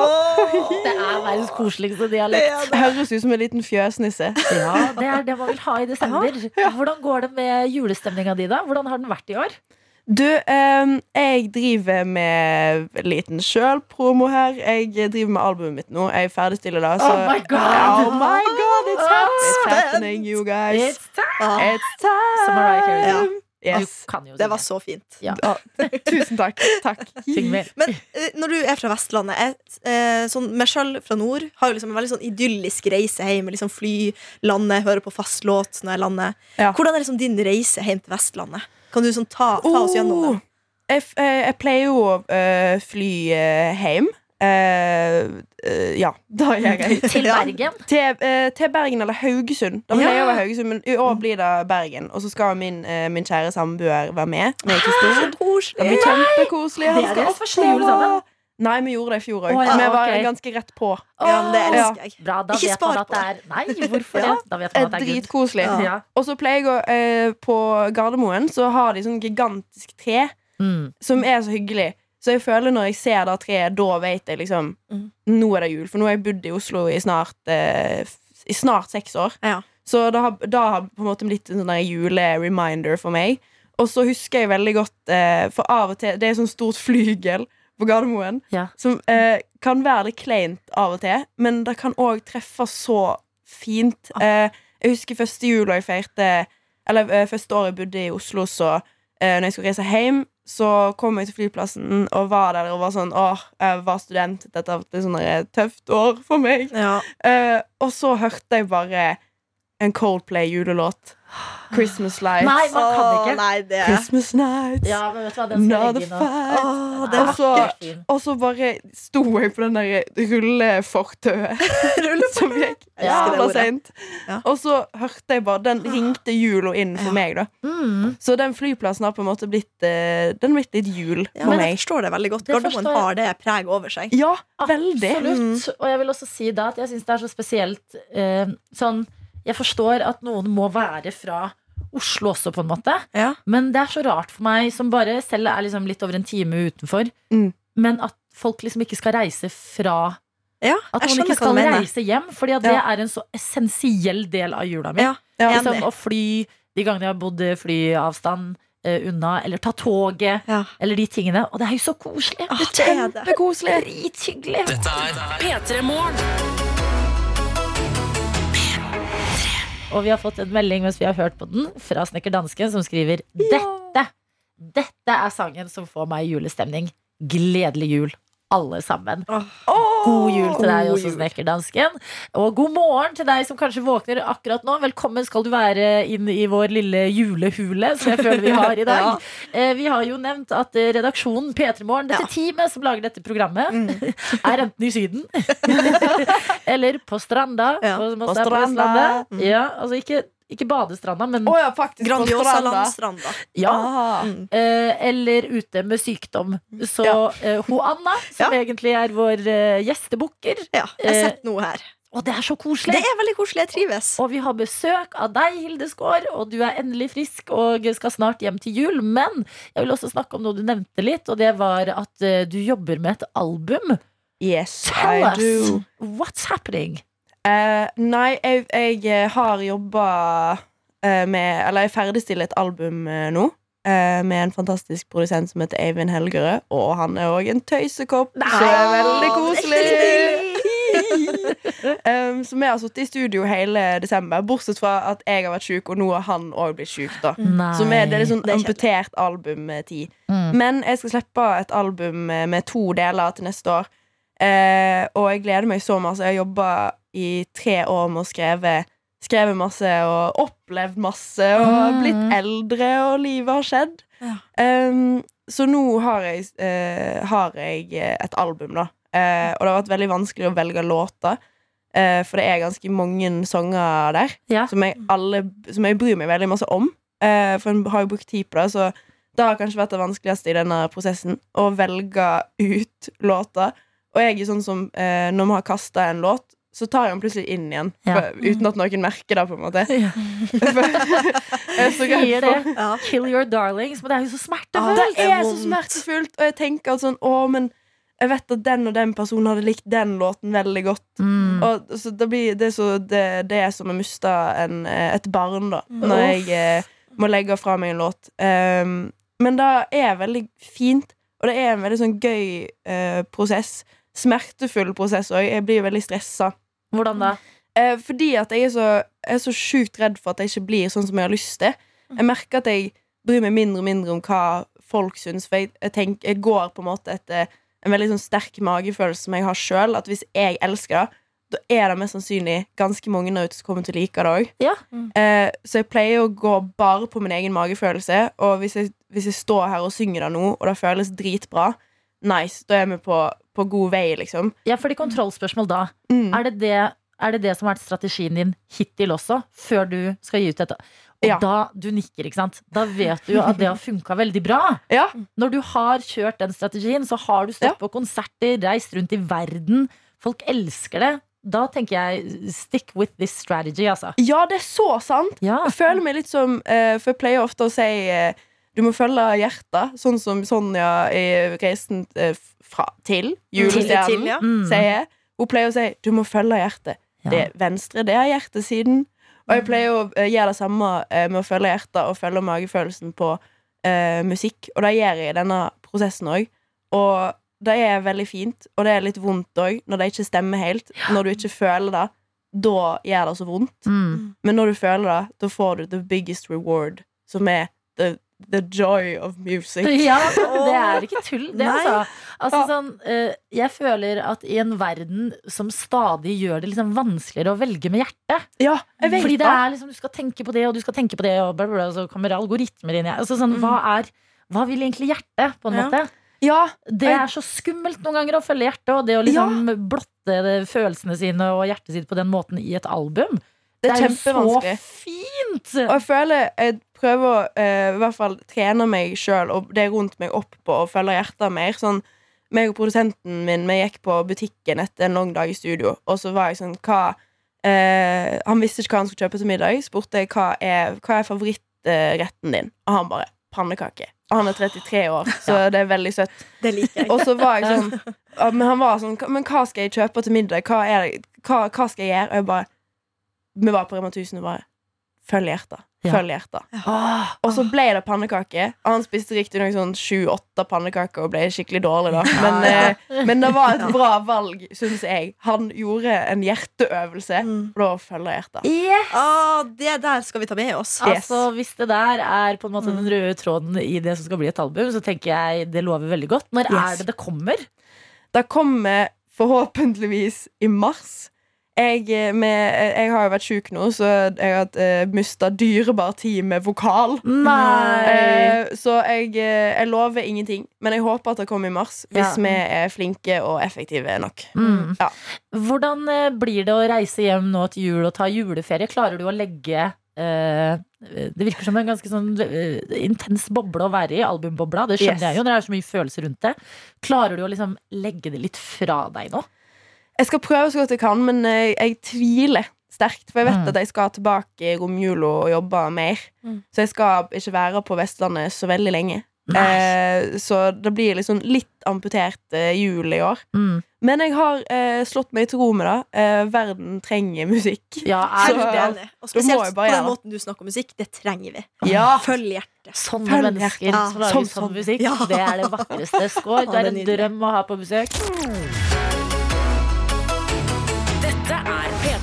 *laughs* Det er verdens koseligste dialekt. Høres ut som en liten fjøsnisse. Ja, Det er det man vil ha i desember. *laughs* Hvordan går det med julestemninga di, da? Hvordan har den vært i år? Du, eh, jeg driver med liten sjølpromo her. Jeg driver med albumet mitt nå. Jeg ferdigstiller det. Så Oh my God. Oh my God, it's, oh, it's happening, you guys. It's time. It's time. Yes. Du kan jo Det var så fint. Ja. Ja, *laughs* tusen takk. Takk. Men eh, når du er fra Vestlandet jeg, eh, sånn, Meg sjøl fra nord har jo liksom en veldig sånn idyllisk reise hjem. Liksom fly, lande, høre på fast låt når jeg lander. Ja. Hvordan er liksom din reise hjem til Vestlandet? Kan du sånn ta, ta oss gjennom Oh, det? Jeg, eh, jeg pleier jo å eh, fly hjem. Eh, eh, ja, da gjør jeg *laughs* Til Bergen. til, eh, til Bergen eller Haugesund. Da jeg Ja. å være Haugesund, men i år blir det Bergen. Og så skal min, min kjære samboer være med. Med til stord. Det blir kjempekoselig. Han skal opp sammen. Nei, vi gjorde det i fjor òg. Oh, ja, vi var okay. ganske rett på. Ja, det elsker jeg. Bra, da Ikke vet spar man at på det er Nei, hvorfor *laughs* Ja. det? Da vet man at det er. Dritkoselig. Ja. Ja. Og så pleier jeg å eh, På Gardermoen så har de sånn gigantisk tre Mm. som er så hyggelig. Så jeg føler når jeg ser det treet, da vet jeg liksom Mm. Nå er det jul. For nå har jeg bodd i Oslo i snart eh, I snart seks år. Ja. Så det har, det har på en måte blitt en sånn der julereminder for meg. Og så husker jeg veldig godt eh, For av og til Det er sånn stort flygel på Gardermoen Ja. som eh, kan være litt kleint av og til, men det kan òg treffe så fint. Eh, jeg husker første jula jeg feirte Eller eh, første året jeg bodde i Oslo, så eh, når jeg skulle reise hjem, så kom jeg til flyplassen og var der og var sånn Åh, jeg var student. Dette har vært et sånn tøft år for meg. Ja. Uh, og så hørte jeg bare en Coldplay-julelåt. Christmas Lights. Nei, man kan Åh, ikke. Nei, det Christmas Nights. Ja, men vet du hva, den skal jeg legge inn fight. Åh, Og er så, bare sto jeg på den der rullefortauet *laughs* *laughs* som gikk Ja. jævla seint. Ja. Og så hørte jeg bare Den ringte jula inn for Ja. meg, da. Mm. Så den flyplassen har på en måte blitt eh, Den har blitt litt jul Ja, for men jeg forstår det veldig godt. Gardermoen har det preg over seg. Ja, veldig. Absolutt. Og jeg vil også si da at jeg syns det er så spesielt eh, sånn Jeg forstår at noen må være fra Oslo også, på en måte. Ja. Men det er så rart for meg, som bare selv er liksom litt over en time utenfor, Mm. men at folk liksom ikke skal reise fra Ja, At noen ikke skal reise hjem, fordi at det Ja. er en så essensiell del av jula mi. Liksom å fly de gangene jeg har bodd flyavstand uh, unna, eller ta toget, Ja. eller de tingene. Og det er jo så koselig. Ah, det er det. Kjempekoselig. Drithyggelig. Dette er P3 Morgen. Og vi har fått en melding mens vi har hørt på den, fra Snekker Dansken, som skriver Dette, dette er sangen som får meg i julestemning. Gledelig jul, alle sammen. God jul til deg også. Snekkerdansken. Og god morgen til deg som kanskje våkner akkurat nå. Velkommen skal du være inn i vår lille julehule, som jeg føler vi har i dag. *laughs* Eh, Vi har jo nevnt at eh, redaksjonen P3 Morgen, dette Ja. teamet som lager dette programmet, Mm. *laughs* er enten i Syden *laughs* eller på stranda. Ja, på på stranda. Mm. Ja, altså ikke, ikke badestranda, men oh, ja, Grandiosa stranda. landstranda. ja. Ah. Mm. Eh, eller ute med sykdom. Så Ja. eh, ho Anna, som Ja. egentlig er vår eh, gjestebukker Ja, jeg har Eh, sett noe her. Og det er så koselig! Det er veldig koselig. Jeg trives. Og vi har besøk av deg, Hilde Skaar, og du er endelig frisk og skal snart hjem til jul. Men jeg vil også snakke om noe du nevnte litt, og det var at uh, du jobber med et album. Yes, Tell I us! do. What's happening? Eh, nei, jeg, jeg eh, har jobba eh, med Eller jeg ferdigstiller et album eh, nå. eh, med en fantastisk produsent som heter Eivind Helgerød. Og han er òg en tøysekopp, så er veldig koselig. *laughs* um, så vi har sittet i studio hele desember, bortsett fra at jeg har vært sjuk, og nå har han òg blitt sjuk. da Nei. Så vi, det er litt sånn er kjedelig. amputert albumtid. Mm. Men jeg skal slippe et album med, med to deler til neste år. Eh, og jeg gleder meg så masse. Jeg har jobba i tre år med å skrive Skrevet masse og opplevd masse og Mm. blitt eldre, og livet har skjedd. Ja. Um, så nå har jeg, uh, har jeg eh, et album, da. Uh, og det har vært veldig vanskelig å velge låter. Uh, for det er ganske mange sanger der Ja. som, jeg alle, som jeg bryr meg veldig masse om. For en har jo brukt tid på det, så det har kanskje vært det vanskeligste i denne prosessen. Å velge ut låter. Og jeg er sånn som eh, når vi har kasta en låt, så tar jeg den plutselig inn igjen. Ja. For, uten at noen merker det, på en måte. *laughs* Ja. er *laughs* Sier det. Ja. Kill your darlings, men det er jo så Ah, smertefullt. det er så smertefullt, og jeg tenker at sånn Å, men jeg vet at den og den personen hadde likt den låten veldig godt. Mm. Og så det, blir, det, er så, det, det er som å miste en, eh, et barn, da, Mm. når jeg eh, må legge fra meg en låt. Um, men det er veldig fint, og det er en veldig sånn gøy eh, prosess. Smertefull prosess òg. Jeg blir veldig stressa. Hvordan da? Eh, fordi at jeg er så, jeg er så sjukt redd for at jeg ikke blir sånn som jeg har lyst til. Jeg merker at jeg bryr meg mindre og mindre om hva folk syns. For jeg, jeg, tenker, jeg går på en måte etter en veldig sånn sterk magefølelse som jeg har sjøl. At hvis jeg elsker det, da er det mest sannsynlig ganske mange der ute som kommer til å like det òg. Ja. Eh, så jeg pleier å gå bare på min egen magefølelse. Og hvis jeg, hvis jeg står her og synger det nå, og det føles dritbra, nice, da er vi på, på god vei, liksom. Ja, fordi kontrollspørsmål da. Mm. Er det det, er det det som har vært strategien din hittil også, før du skal gi ut dette? Og Ja. da du nikker, ikke sant? Da vet du jo at det har funka veldig bra. Ja. Når du har kjørt den strategien, så har du stått Ja. på konserter, reist rundt i verden. Folk elsker det. Da tenker jeg stick with this strategy, altså. ja, det er så sant! Jeg føler meg litt som uh, For jeg pleier ofte å si eh, du må følge hjertet, sånn som Sonja i Reisen eh, fra, til julestjernen Til, ja. Mm. sier. Hun pleier å si du må følge hjertet. Ja. Det venstre, det er hjertesiden. Og jeg pleier å eh, gjøre det samme eh, med å følge hjertet og følge magefølelsen på uh, musikk. Og det gjør jeg i denne prosessen òg. Og det er veldig fint, og det er litt vondt òg, når det ikke stemmer helt. Når du ikke føler det, da gjør det så vondt. Mm. Men når du føler det, da får du the biggest reward, som er the, the joy of music. *laughs* Ja, det er ikke tull. Det, altså. Altså, Ja. sånn, eh, jeg føler at i en verden som stadig gjør det liksom vanskeligere å velge med hjertet Ja, Fordi det det. er liksom, du skal tenke på det, og du skal tenke på det, og, bla, bla, bla, så kommer algoritmer inn. Altså, sånn, Mm. hva, er, hva vil egentlig hjertet, på en Ja. måte? Ja, Det er så skummelt noen ganger å følge hjertet, og det å liksom blotte følelsene sine og hjertet sitt på den måten i et album. det er jo så fint! Og jeg føler jeg prøver å eh, i hvert fall trene meg sjøl og det rundt meg opp på å følge hjertet mer. Sånn, meg og produsenten min Vi gikk på butikken etter en lang dag i studio, og så var jeg sånn Hva eh, Han visste ikke hva han skulle kjøpe til middag. Spurte jeg hva er, hva er favorittretten din, og han bare pannekake. Og han er 33 år, *gasps* så det er veldig søtt. Det liker jeg. Og så var jeg sånn *laughs* Men han var sånn Men hva skal jeg kjøpe til middag? Hva, hva, hva skal jeg gjøre? Og jeg bare Vi var på Rema 1000 og bare Følg hjertet. Ja. Følg hjertet. Og så ble det pannekake. Og han spiste riktignok sånn sju-åtte pannekaker og ble skikkelig dårlig, da. Men, eh, *laughs* men det var et bra valg, syns jeg. Han gjorde en hjerteøvelse, Mm. og da følger hjertet. yes! Ah, det der skal vi ta med oss. Yes. Altså, hvis det der er på en måte Mm. den røde tråden i det som skal bli et album, så tenker jeg det lover veldig godt. Når Yes. er det det kommer? Det kommer forhåpentligvis i mars. Jeg, eh, med, jeg har jo vært sjuk nå, så jeg har uh, mista dyrebar tid med vokal. Nei! Uh, så jeg, uh, jeg lover ingenting, men jeg håper at det kommer i mars. Hvis Ja. vi er flinke og effektive nok. Mm. Ja. Hvordan eh, blir det å reise hjem nå til jul og ta juleferie? Klarer du å legge uh, Det virker som en ganske sånn eh, intens boble å være i. Albumbobla. Det skjønner Yes. jeg jo. Det er så mye følelser rundt det. Klarer du å liksom legge det litt fra deg nå? Jeg skal prøve så godt jeg kan, men jeg, jeg tviler sterkt. For jeg vet Mm. at jeg skal tilbake i romjula og jobbe mer. Mm. Så jeg skal ikke være på Vestlandet så veldig lenge. Eh, så det blir liksom litt amputert eh, jul i år. Mm. Men jeg har eh, slått meg til ro med det. Eh, verden trenger musikk. Ja, jeg er så, det enig. Og spesielt på den måten du snakker om musikk. Det trenger vi. Ja. Følg hjertet. sånne Følg mennesker hjertet. som lager Sånn, sånn sånn. musikk? Ja. Det er det vakreste. Skål. Du Det er er en drøm å ha på besøk.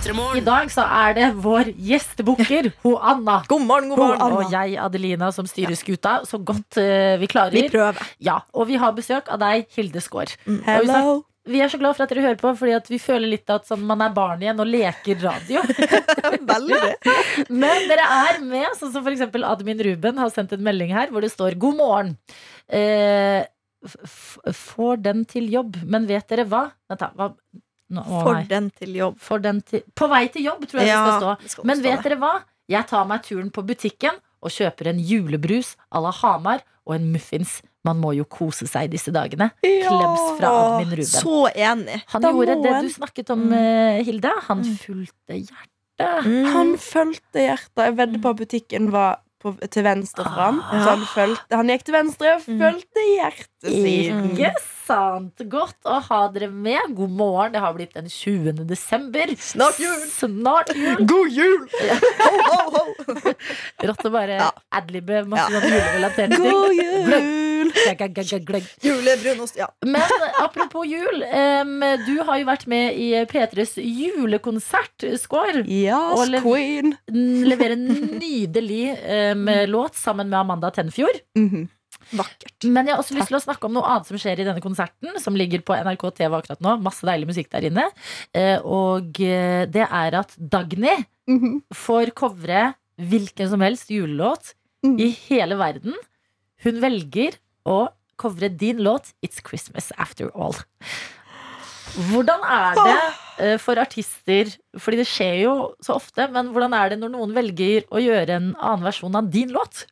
I dag så er det vår gjestebukker, hun Anna. God morgen, god morgen. Og jeg, Adelina, som styrer skuta så godt uh, vi klarer. Vi prøver. Ja, Og vi har besøk av deg, Hilde Skaar. Hello. Vi er så glad for at dere hører på, fordi at vi føler litt at sånn, man er barn igjen og leker radio. *laughs* *laughs* Men dere er med, sånn som eksempel Admin Ruben har sendt en melding her hvor det står 'God morgen'. Eh, f- f- får den til jobb, men vet dere hva? Vent da? Nå, å, For den til jobb. For den til, på vei til jobb, tror jeg det skal stå. det skal Men vet det. dere hva? Jeg tar meg turen på butikken og kjøper en julebrus à la Hamar og en muffins. Man må jo kose seg disse dagene. Klebs fra Admin Ruben. Så enig. Han Da gjorde det en. du snakket om, mm. Hilde. Han Mm. fulgte hjertet. Han fulgte hjertet. Jeg vedder på at butikken var på, til venstre for ham. Så han, fulgte, han gikk til venstre og fulgte hjertet hjertesiden. Ikke sant? Godt å ha dere med. God morgen. Det har blitt den 20. desember. Snart jul! Snart jul. God jul! Ho, ho, ho. Rått å bare Ja. adlibe masse Ja. sånn julerelaterte ting. God jul! Glegg. Julebrunost, ja. Men apropos jul. Um, du har jo vært med i P3s julekonsert, Skår. Yes, Og lev- queen. Leverer en nydelig um, låt sammen med Amanda Tenfjord. Mhm. Vakkert. Men jeg har også lyst til å snakke om noe annet som skjer i denne konserten, som ligger på NRK TV akkurat nå. Masse deilig musikk der inne. Eh, Og eh, det er at Dagny Mhm. får covre hvilken som helst julelåt Mm. i hele verden. Hun velger å covre din låt 'It's Christmas After All'. Hvordan er det eh, for artister, fordi det skjer jo så ofte, men hvordan er det når noen velger å gjøre en annen versjon av din låt?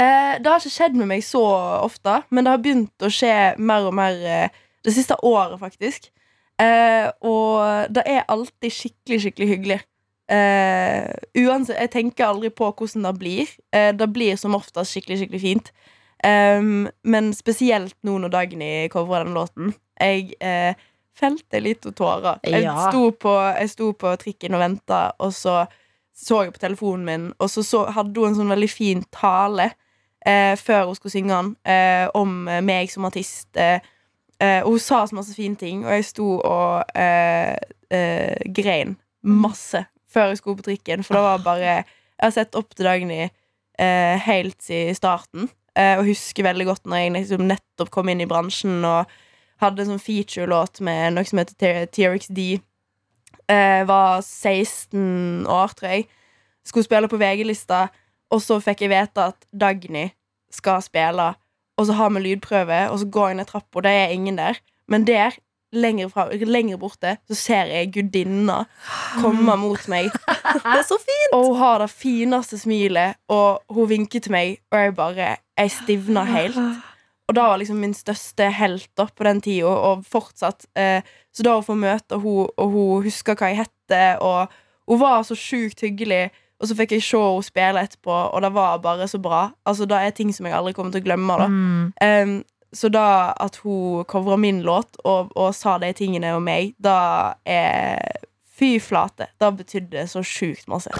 Eh, det har ikke skjedd med meg så ofte, men det har begynt å skje mer og mer eh, det siste året, faktisk. Eh, og det er alltid skikkelig, skikkelig hyggelig. Eh, uansett, jeg tenker aldri på hvordan det blir. Eh, det blir som oftest skikkelig, skikkelig fint. Em, men spesielt nå når Dagny covrer den låten. Jeg eh, felte litt tårer. Jeg, Ja. sto på, jeg sto på trikken og venta, og så så jeg på telefonen min, og så, så hadde hun en sånn veldig fin tale eh, før hun skulle synge den, eh, om eh, meg som artist. Eh, eh, og hun sa så masse fine ting, og jeg sto og eh, eh, grein masse før jeg skulle på trikken, for det var bare Jeg har sett opp til Dagny eh, helt siden starten, eh, og husker veldig godt når jeg liksom nettopp kom inn i bransjen og hadde en sånn feature-låt med noe som heter TRXD. Eh, var 16 år, tror jeg. Skulle spille på VG-lista, og så fikk jeg vite at Dagny skal spille. Og så har vi lydprøve, og så går jeg ned trappa, det er ingen der. Men der, lenger, fra, lenger borte, så ser jeg gudinna komme *gasps* mot meg. Det er så fint! Og hun har det fineste smilet, og hun vinker til meg, og jeg bare Jeg stivna helt. Og det var liksom min største helt da på den tida, og fortsatt. Eh, så da å få møte henne, og hun husker hva jeg hette, og hun var så sjukt hyggelig. Og så fikk jeg se henne spille etterpå, og det var bare så bra. Altså, Det er ting som jeg aldri kommer til å glemme. da Mm. Um, Så da at hun covra min låt og, og sa de tingene om meg, da er Fy flate. Da betydde det så sjukt masse.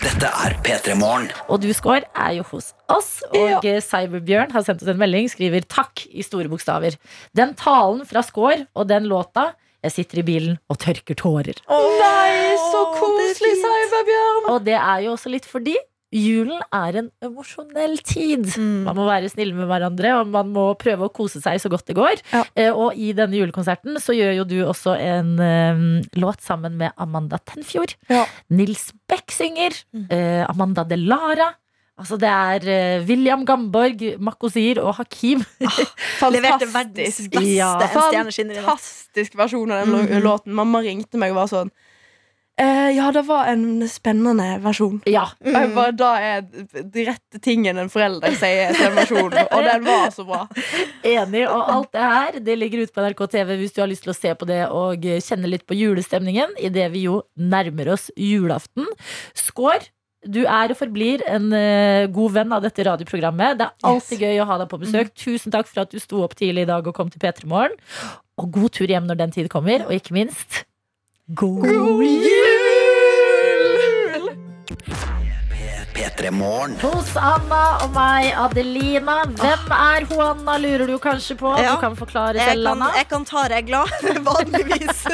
Dette er P3 Morgen. Og du, Skår, er jo hos oss. Og ja. Cyberbjørn har sendt oss en melding, skriver 'takk' i store bokstaver. Den talen fra Skår og den låta Jeg sitter i bilen og tørker tårer. Nei, så koselig, er. Cyberbjørn! Og det er jo også litt fordi julen er en emosjonell tid. Mm. Man må være snill med hverandre, og man må prøve å kose seg så godt det går. Ja. Eh, og i denne julekonserten så gjør jo du også en eh, låt sammen med Amanda Tenfjord. Ja. Nils Beck synger. eh, Amanda Delara. Altså det er eh, William Gamborg, Makosir og Hakim. *laughs* Leverte verdens Fantastisk. beste Ja. Fantastisk versjon av den Mhm. låten. Mamma ringte meg og var sånn eh, Ja, det var en spennende versjon. Ja. Og jeg bare, da er de rette tingene en forelder sier til en versjon, *laughs* og den var så bra. Enig, og alt det her Det ligger ute på NRK TV hvis du har lyst til å se på det og kjenne litt på julestemningen idet vi jo nærmer oss julaften. Skår, du er og forblir en uh, god venn av dette radioprogrammet. Det er alltid gøy å ha deg på besøk. Tusen takk for at du sto opp tidlig i dag og kom til P3 Morgen. Og god tur hjem når den tid kommer. Og ikke minst god, jul! P3 Hos Anna og meg, Adelina. Hvem er hun Anna, lurer du kanskje på? Ja. Du kan forklare Jeg selv, kan, Anna. jeg kan ta regla. *laughs* Vanligvis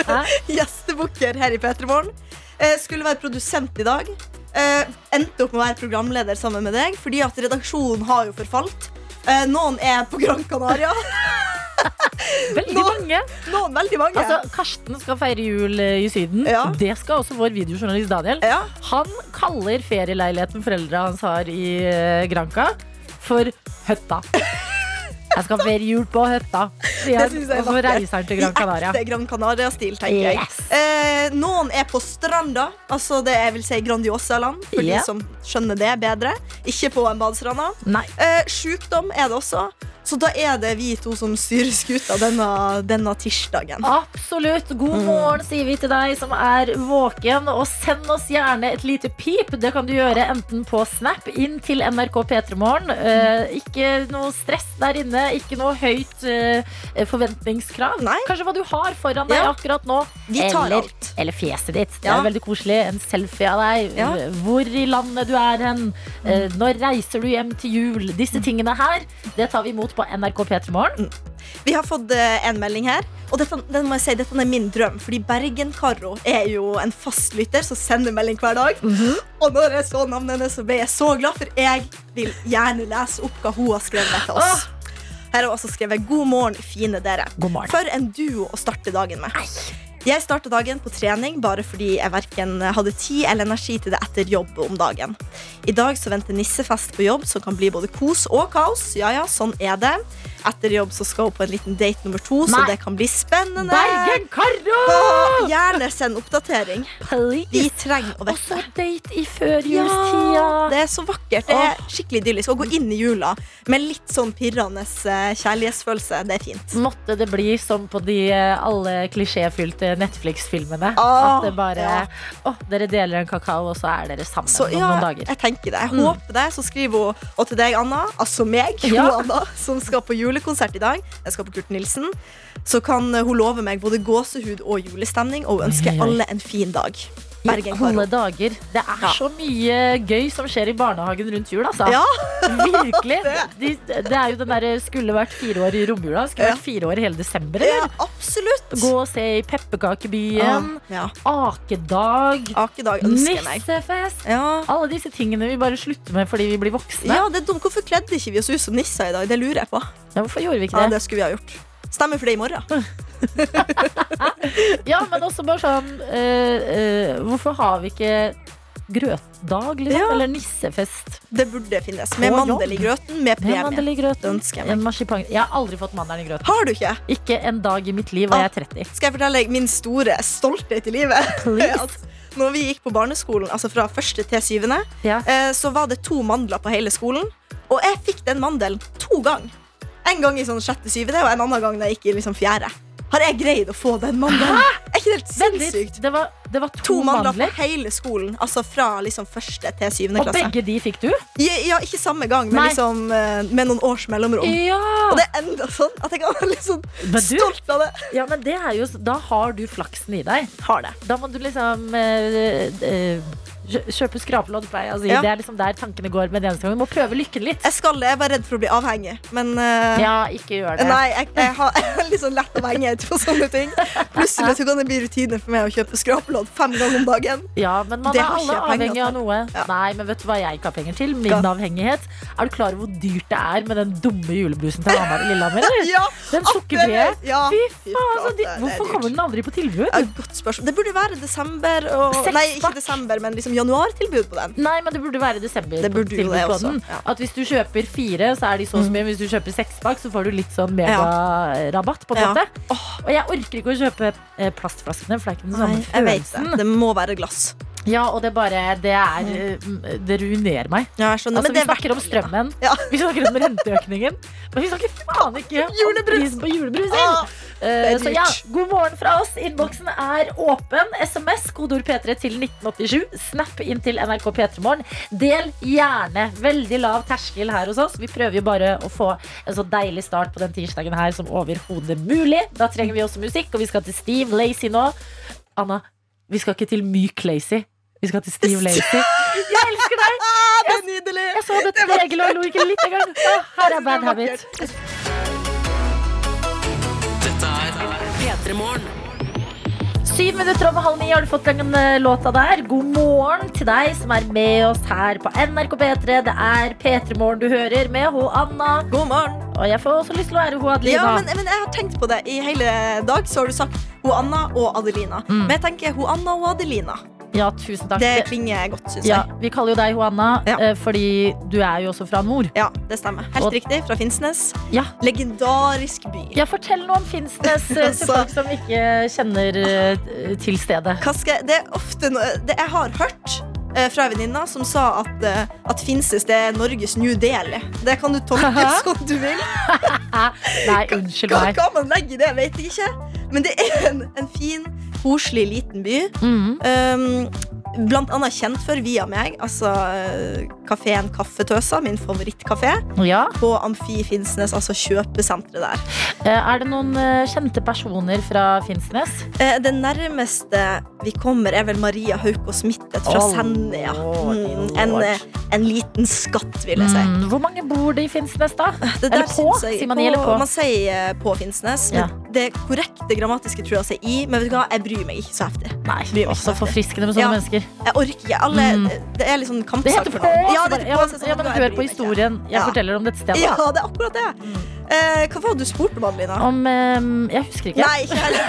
gjestebukker her i P3 Morgen. Eh, skulle være produsent i dag. Eh, endte opp med å være programleder sammen med deg, fordi at redaksjonen har jo forfalt. Eh, noen er på Gran Canaria, *laughs* Veldig noen, mange. noen veldig mange. Altså, Karsten skal feire jul eh, i Syden. Ja. Det skal også vår videojournalist Daniel. ja. Han kaller ferieleiligheten foreldra hans har i eh, Granca, for Høtta. Jeg skal feire jul på sier han. er Og så reiser han til Gran Canaria. I ekte Gran Canaria-stil, tenker jeg. Eh, noen er på stranda, altså det jeg vil si Grandiosa-land, for yeah. de som skjønner det bedre. Ikke på en badestranda. Eh, Sjukdom er det også, så da er det vi to som styrer skuta denne, denne tirsdagen. Absolutt. God morgen, sier vi til deg som er våken. Og send oss gjerne et lite pip. Det kan du gjøre enten på Snap inn til NRK P3morgen. Eh, ikke noe stress der inne. Ikke noe høyt eh, forventningskrav. Nei. Kanskje hva du har foran deg Ja. akkurat nå. Vi tar eller, eller fjeset ditt. Det Ja. er veldig koselig. En selfie av deg. Ja. Hvor i landet du er hen. Eh, når reiser du hjem til jul? Disse tingene her det tar vi imot på NRK P3morgen. Vi har fått eh, en melding her. Og dette, den må jeg si, dette er min drøm, fordi Bergen-Karo er jo en fastlytter som sender melding hver dag. Og når jeg så navnet hennes, så ble jeg så glad, for jeg vil gjerne lese opp hva hun har skrevet til oss. Her har hun også skrevet 'God morgen, fine dere'. God morgen. For en duo å starte dagen med. Jeg starta dagen på trening bare fordi jeg verken hadde tid eller energi til det etter jobb om dagen. I dag så venter nissefest på jobb, som kan bli både kos og kaos. Ja, ja, sånn er det. Etter jobb så skal hun på en liten date nummer to, så det kan bli spennende. Bergen-Karo! Gjerne send oppdatering. Vi trenger å Og så date i førjulstida. det er så vakkert. Det er skikkelig idyllisk. Å gå inn i jula med litt sånn pirrende eh, kjærlighetsfølelse, det er fint. Måtte det bli som på de eh, alle klisjéfylte Netflix-filmene. At det bare ja. Å, dere deler en kakao, og så er dere sammen Så ja, noen dager. jeg tenker det. Jeg håper det. Så skriver hun og til deg, Anna, altså meg, Ja. Anna, som skal på julekonsert i dag. Jeg skal på Kurt Nilsen. Så kan hun love meg både gåsehud og julestemning, og hun ønsker oi. alle en fin dag. I Bergen-Karo. alle dager. Det er Ja. så mye gøy som skjer i barnehagen rundt jul, altså. Ja, Virkelig. *laughs* De, det er jo den derre skulle vært fire år i romjula. Skulle Ja. vært fire år i hele desember, ja, absolutt. Gå og se i Pepperkakebyen. Ja. Akedag. Akedag. Nissefest. Ja. Alle disse tingene vi bare slutter med fordi vi blir voksne. ja, det er dumt. Hvorfor kledde ikke vi oss ut som nisser i dag? Det lurer jeg på. Ja, hvorfor gjorde vi ikke Ja, det? det skulle vi ha gjort. Stemmer for det i morgen. *laughs* Ja, men også bare sånn eh, eh, Hvorfor har vi ikke grøtdag, liksom? Ja. Eller nissefest? Det burde finnes. Med mandel i grøten, med Med premie. mandel i grøten. ønsker jeg meg. En. Jeg har aldri fått mandelen i grøten. Har du ikke? Ikke en dag i mitt liv, og jeg er 30. Skal jeg fortelle deg min store stolthet i livet? *laughs* Please. At *laughs* når vi gikk på barneskolen, altså fra første til syvende, Ja. eh, så var det to mandler på hele skolen. Og jeg fikk den mandelen to ganger. En gang i sånn sjette, syvende, og en annen gang da jeg gikk i liksom fjerde. Har jeg greid å få den mandelen? Er ikke det helt sinnssykt? Det var, det var to, To mandler mandler, på hele skolen. Altså fra liksom første til syvende og klasse. begge de fikk du? Ja, ja, ikke samme gang, men liksom eh, med noen års mellomrom. Ja! Og det er enda sånn at jeg kan være litt sånn du- stolt av det. ja, men det er jo Da har du flaksen i deg. Har det. Da må du liksom øh, kjø- Kjøpe skrapelodd, pleier jeg å si. Ja. Det er liksom der tankene går med den eneste gang. Du må prøve lykken litt. Jeg skal det. Jeg er bare redd for å bli avhengig. Men uh, Ja, ikke gjør det. Nei, jeg, jeg har *laughs* jeg litt sånn lett avhengighet på sånne ting. Plutselig så kan det bli rutine for meg å kjøpe skrapelodd fem ganger om dagen. Ja, men man Det er alle avhengig av noe. Ja. Nei, men vet du hva jeg ikke har penger til? Min avhengighet. Er du klar over hvor dyrt det er med den dumme julebrusen til Hamar i Lillehammer? *laughs* Ja, Den sukkerfrie. Ja, Fy faen, så er hvorfor kommer den aldri på tilbud? Godt spørsmål. Det burde være desember og Nei, ikke desember, men liksom januartilbud på den. Nei, men det burde være desember. Burde det på også, den. ja. At hvis du kjøper fire, så er de så mye. mye. Hvis du kjøper sekspakk, så får du litt sånn megarabatt. på en Ja. måte Og jeg orker ikke å kjøpe eh, plastflaskene, for det er ikke den samme følelsen. det. Det må være glass. Ja, og det bare Det er eh, Det ruinerer meg. Ja. Altså, vi er snakker om strømmen, Ja. vi snakker om renteøkningen, men vi snakker faen ikke om Julebrus. prisen på julebrus. Ah, Eh, så ja, god morgen fra oss. Innboksen er åpen. SMS, kodeord P3 til 1987. Snap inn til NRK P3morgen. Del gjerne. Veldig lav terskel her hos oss. Vi prøver jo bare å få en så deilig start på den tirsdagen her som overhodet mulig. Da trenger vi også musikk, og vi skal til Steve Lacey nå. Anna, vi skal ikke til Myk Lacey. Vi skal til Steve Lacey. *laughs* Jeg elsker deg! *laughs* Det er nydelig! Jeg så dette Det var- og lo ikke litt engang. Her er Bad Habit. P3 Morgen. Syv minutter over halv ni har du fått den eh, låta der. God morgen til deg som er med oss her på NRK P3. Det er P3 Morgen du hører med ho Anna. God morgen. Og jeg får også lyst til å være ho Adelina. Ja, men, men jeg har tenkt på det. I hele dag så har du sagt ho Anna og Adelina. Mm. Men jeg tenker ho Anna og Adelina. Ja, tusen takk. Det klinger godt, syns ja, jeg. vi kaller jo deg Johanna, Ja. eh, fordi du er jo også fra nord. Ja, det stemmer. Helt Og- riktig. Fra Finnsnes. Ja. Legendarisk by. Ja, Fortell noe om Finnsnes eh, *laughs* til folk som ikke kjenner eh, til stedet. Hva jeg, det er ofte noe det Jeg har hørt fra venninna som sa at, at Finnsnes det er Norges New Delhi. Det kan du tolke *laughs* som du vil. Nei, unnskyld Hva, meg. hva man legger i det, vet jeg ikke. Men det er en, en fin, koselig liten by. Mm. Um, blant annet kjent for via meg. Altså eh, kafeen Kaffetøsa, min favorittkafé. Ja. På Amfi Finnsnes, altså kjøpesenteret der. Eh, Er det noen eh, kjente personer fra Finnsnes? Det nærmeste vi kommer, er vel Maria Haukås Mittet fra oh, Senja. Mm, en, en liten skatt, vil jeg si. Mm, hvor mange bor det i Finnsnes, da? Det Eller på? jeg- Sier man i eller på? Man sier på Finnsnes. Ja. Det korrekte grammatiske tror jeg sier i, men vet du hva, jeg bryr meg ikke så heftig. Nei, Blir meg også ikke forfriskende med sånne Ja. mennesker. Jeg orker ikke. Alle, Mm. Det er liksom Det heter på! Ja, det heter på, men, sånn, ja, men hør på historien jeg Ja. forteller om dette stedet. Ja, det er akkurat det. Eh, hva var det du spurte om, Adelina? Om eh, Jeg husker ikke. Nei, ikke heller.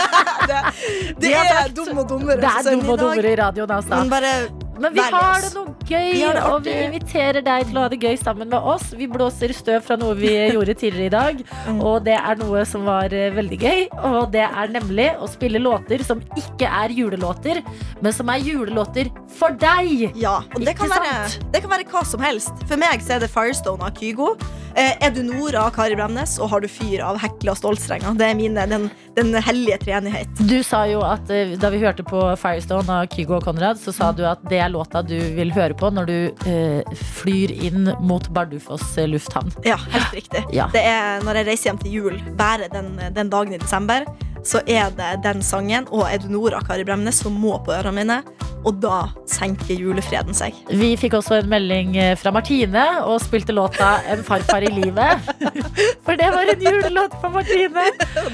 *laughs* det, *laughs* det det, er dum og dummere. Det er dum og dummere i radioen. Altså. Men bare Men vi har det noe gøy, Vi det og vi inviterer deg til å ha det gøy sammen med oss. Vi blåser støv fra noe vi *laughs* gjorde tidligere i dag, Mm. og det er noe som var eh, veldig gøy. Og det er nemlig å spille låter som ikke er julelåter, men som er julelåter for deg. Ja, og det kan, være, det kan være hva som helst. For meg så er det Firestone av Kygo. Eh, er du Nora av Kari Bremnes, og har du Fyr av Hekla Stålstrenger. Det er mine, den, den hellige treenighet. Du sa jo at eh, Da vi hørte på Firestone av Kygo og Konrad, så sa du at det er låta du vil høre på når du eh, flyr inn mot Bardufoss eh, lufthavn. Ja, helt riktig. Ja. Det er når jeg reiser hjem til jul, bare den, den dagen i desember, så er det den sangen og Edunora du Kari Bremnes som må på ørene mine. Og da senker julefreden seg. Vi fikk også en melding eh, fra Martine og spilte låta 'En farfar i livet'. *laughs* For det var en julelåt for Martine.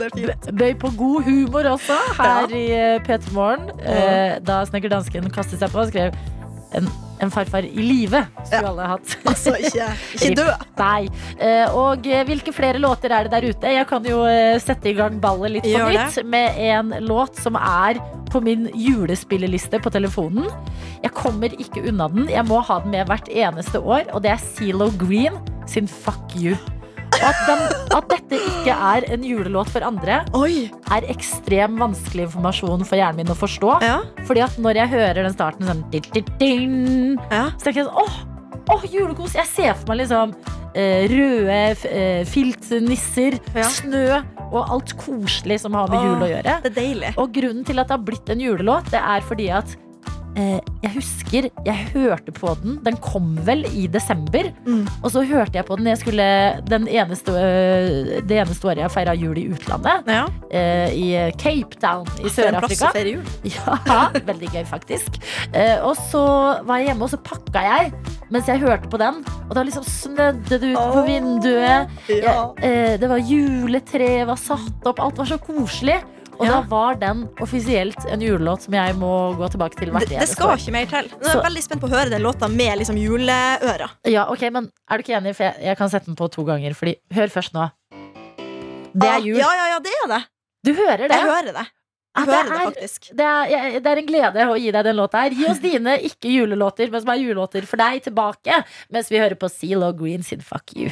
*laughs* Bøy på god humor også her i eh, P3 Morgen. Ja. Da snekkerdansken kastet seg på og skrev en, en farfar i live skulle Ja. alle hatt. *laughs* Altså, ikke, ikke dø. Nei. Eh, Og eh, hvilke flere låter er det der ute? Jeg kan jo eh, sette i gang ballet litt på nytt med en låt som er på min julespilleliste på telefonen. Jeg kommer ikke unna den. Jeg må ha den med hvert eneste år, og det er Zelo Green sin Fuck You. Og at, den, at dette ikke er en julelåt for andre, Oi. er ekstrem vanskelig informasjon for hjernen min å forstå. Ja. Fordi at når jeg hører den starten sånn din, din, din, ja. så tenker jeg sånn, åh, åh, julekos. Jeg ser for meg liksom eh, røde eh, filtnisser, Ja. snø og alt koselig som har med jul å gjøre. Det deilig. Og grunnen til at det har blitt en julelåt, det er fordi at jeg husker jeg hørte på den. Den kom vel i desember. Mm. Og så hørte jeg på den jeg skulle den eneste, øh, det eneste året jeg feira jul i utlandet. Ja. eh, I Cape Town i plass Sør-Afrika. *laughs* Ja, veldig gøy faktisk. Eh, og så var jeg hjemme, og så pakka jeg mens jeg hørte på den. Og da liksom snødde det ut på Åh, vinduet. Ja. Jeg, eh, det var juletre var satt opp, alt var så koselig. Og Ja. da var den offisielt en julelåt som jeg må gå tilbake til hvert Det, det skal år. ikke mer til. Nå er jeg veldig spent på å høre den låta med liksom juleører. Ja, ok, men er du ikke enig? For jeg, jeg kan sette den på to ganger. Fordi, hør først nå. Det Ah, er jul. Ja, ja, ja, det er det. Du hører det? Jeg hører det. Jeg det hører det er- faktisk. Det er, det er en glede å gi deg den låta her. Gi oss *laughs* dine ikke julelåter, men som er julelåter for deg, tilbake. Mens vi hører på Zelo Green sin Fuck You.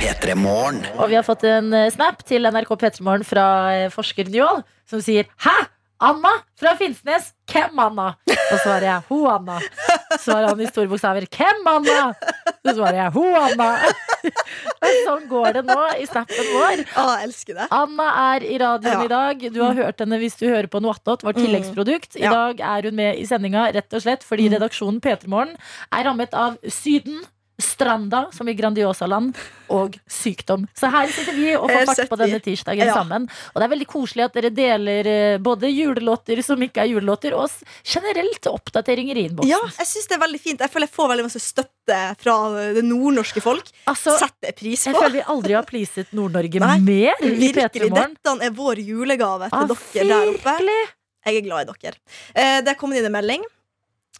P3 Morgen. Og vi har fått en eh, snap til NRK P3morgen fra eh, forsker Njål, som sier Hæ? Anna fra Finnsnes? Hvem Anna? Og så svarer jeg ho Anna. Så svarer han i store bokstaver Hvem Anna? Så svarer jeg ho Anna. *laughs* Sånn går det nå i snappen vår. Å, jeg elsker det. Anna er i radioen Ja. i dag. Du har hørt henne hvis du hører på Noatot, vårt Mm. tilleggsprodukt. I Ja. dag er hun med i sendinga rett og slett fordi Mm. redaksjonen P3 Morgen er rammet av Syden. Stranda, som i Grandiosaland, og sykdom. Så her sitter vi og får fart på denne tirsdagen Ja. sammen. Og det er veldig koselig at dere deler eh, både julelåter som ikke er julelåter, og generelt oppdateringer i innboksen. Ja, jeg synes det er veldig fint. Jeg føler jeg får veldig masse støtte fra det nordnorske folk. altså, Setter pris på. jeg føler vi aldri har pleaset Nord-Norge mer i P3 Morgen. Dette er vår julegave til Ah, dere der oppe. Jeg er glad i dere. Eh, Det er kommet inn en melding.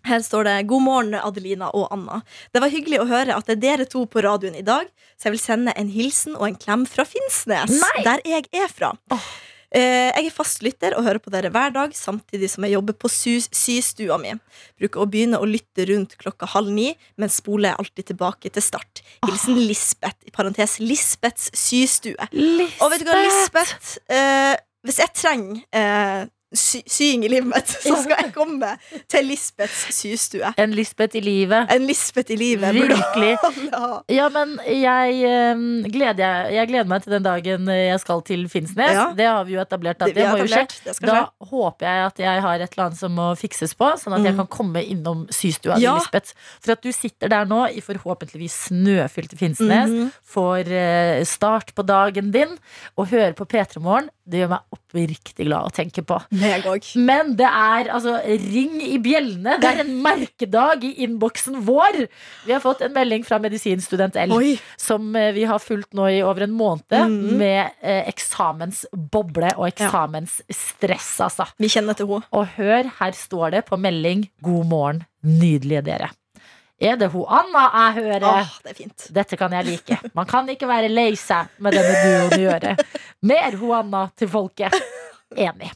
Her står det 'God morgen, Adelina og Anna'. Det var hyggelig å høre at det er dere to på radioen i dag, så jeg vil sende en hilsen og en klem fra Finnsnes, Nei! der jeg er fra. Oh. Jeg er fastlytter og hører på dere hver dag, samtidig som jeg jobber på sy systua mi. Bruker å begynne å lytte rundt klokka halv ni, men spoler alltid tilbake til start. Hilsen Lisbeth, i parentes Lisbeths systue. Og vet du hva, Lisbeth eh, Hvis jeg trenger eh, sy sying i livet mitt, *laughs* så skal jeg komme til Lisbeths systue. En Lisbeth i livet. En Lisbeth i livet Virkelig. *laughs* Ja, men jeg, eh, gleder, jeg, gleder meg til den dagen jeg skal til Finnsnes. Ja. Det har vi jo etablert. At Det det, må jo skje. Da håper jeg at jeg har et eller annet som må fikses på, sånn at jeg Mm. kan komme innom systua Ja. til Lisbeth. For at du sitter der nå i forhåpentligvis snøfylte Finnsnes, Mhm. får eh, start på dagen din og hører på P3 Morgen, det gjør meg oppriktig glad å tenke på. Men det er altså ring i bjellene. Det er en merkedag i innboksen vår. Vi har fått en melding fra medisinstudent L, Oi. som eh, vi har fulgt nå i over en måned, mm. med eh, eksamensboble og eksamensstress, altså. Vi kjenner til henne. Og hør, her står det på melding 'God morgen, nydelige dere'. Er det hun Anna jeg hører? Åh, det er fint. Dette kan jeg like. Man kan ikke være lei seg med denne duoen å gjøre. Mer Hoanna til folket. Enig.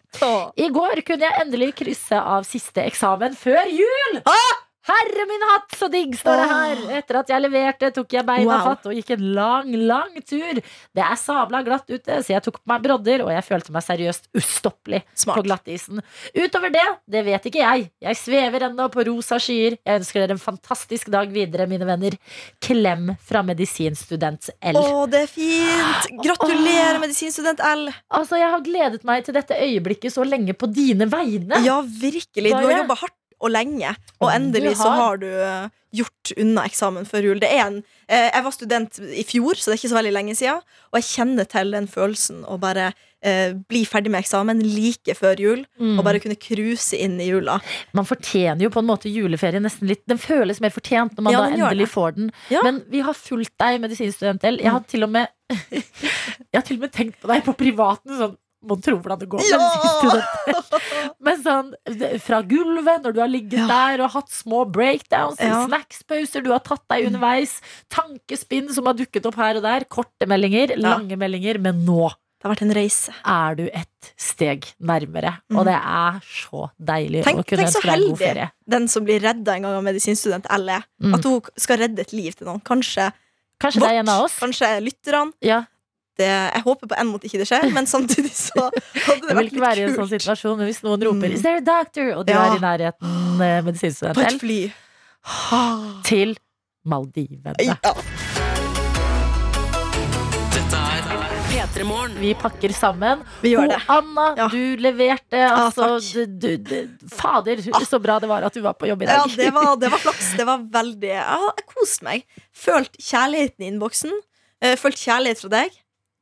I går kunne jeg endelig krysse av siste eksamen før jul! Herre min hatt, så digg, står det her. Etter at jeg leverte, tok jeg beina Wow. fatt og gikk en lang, lang tur. Det er sabla glatt ute, så jeg tok på meg brodder, og jeg følte meg seriøst ustoppelig Smart. på glattisen. Utover det, det vet ikke jeg. Jeg svever ennå på rosa skyer. Jeg ønsker dere en fantastisk dag videre, mine venner. Klem fra medisinstudent L. Å, det er fint! Gratulerer, medisinstudent L. Altså, jeg har gledet meg til dette øyeblikket så lenge på dine vegne. Ja, virkelig. Du har jobba hardt og lenge, og endelig så har. du eh, gjort unna eksamen før jul. Det en, eh, jeg var student i fjor, så det er ikke så veldig lenge siden, og jeg kjenner til den følelsen å bare eh, bli ferdig med eksamen like før jul, Mm. og bare kunne cruise inn i jula. Man fortjener jo på en måte juleferie nesten litt. Den føles mer fortjent når man Ja, da endelig får den. Ja. Men vi har fulgt deg, medisinstudent L. Jeg har til og med *laughs* Jeg har til og med tenkt på deg på privaten. Sånn, må tro hvordan det går. Ja! *laughs* Men sånn fra gulvet, når du har ligget Ja. der og hatt små breakdowns, Ja. snackspauser du har tatt deg underveis, tankespinn som har dukket opp her og der, korte meldinger, lange meldinger, men nå Det har vært en reise. er du et steg nærmere. Mm. Og det er så deilig Tenk, å kunne ønske deg en god ferie. den som blir redda en gang av medisinstudent L er. Mm. At hun skal redde et liv til noen. Kanskje Kanskje oss? kanskje lytterne. Ja, Det, jeg håper på en måte ikke det skjer, men samtidig så hadde det *laughs* vært litt jeg vil ikke være i en sånn situasjon men Hvis noen roper Mm. 'Is there a doctor?' og du Ja. er i nærheten eh, medisinstudent På et fly. *gasps* til Maldivene. Ja. Vi pakker sammen. Vi gjør Og det. Anna, Ja. du leverte. Altså, ja, du, du, du, fader, så bra det var at du var på jobb i Ja, dag. det var, det var flaks. Det var veldig Jeg har kost meg. Følt kjærligheten i innboksen. Eh, Følt kjærlighet fra deg.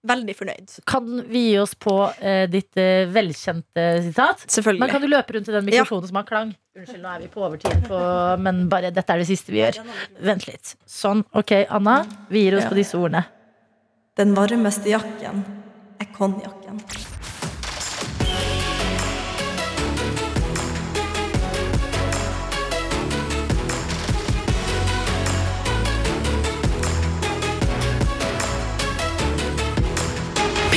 Veldig fornøyd. Kan vi gi oss på eh, ditt eh, velkjente sitat? Selvfølgelig. Men kan du løpe rundt til den mikrofonen som har klang? Unnskyld, nå er vi på overtid, på, men bare dette er det siste vi gjør. Vent litt. Sånn. Ok, Anna, vi gir oss Ja. på disse ordene. Den varmeste jakken er konjakken.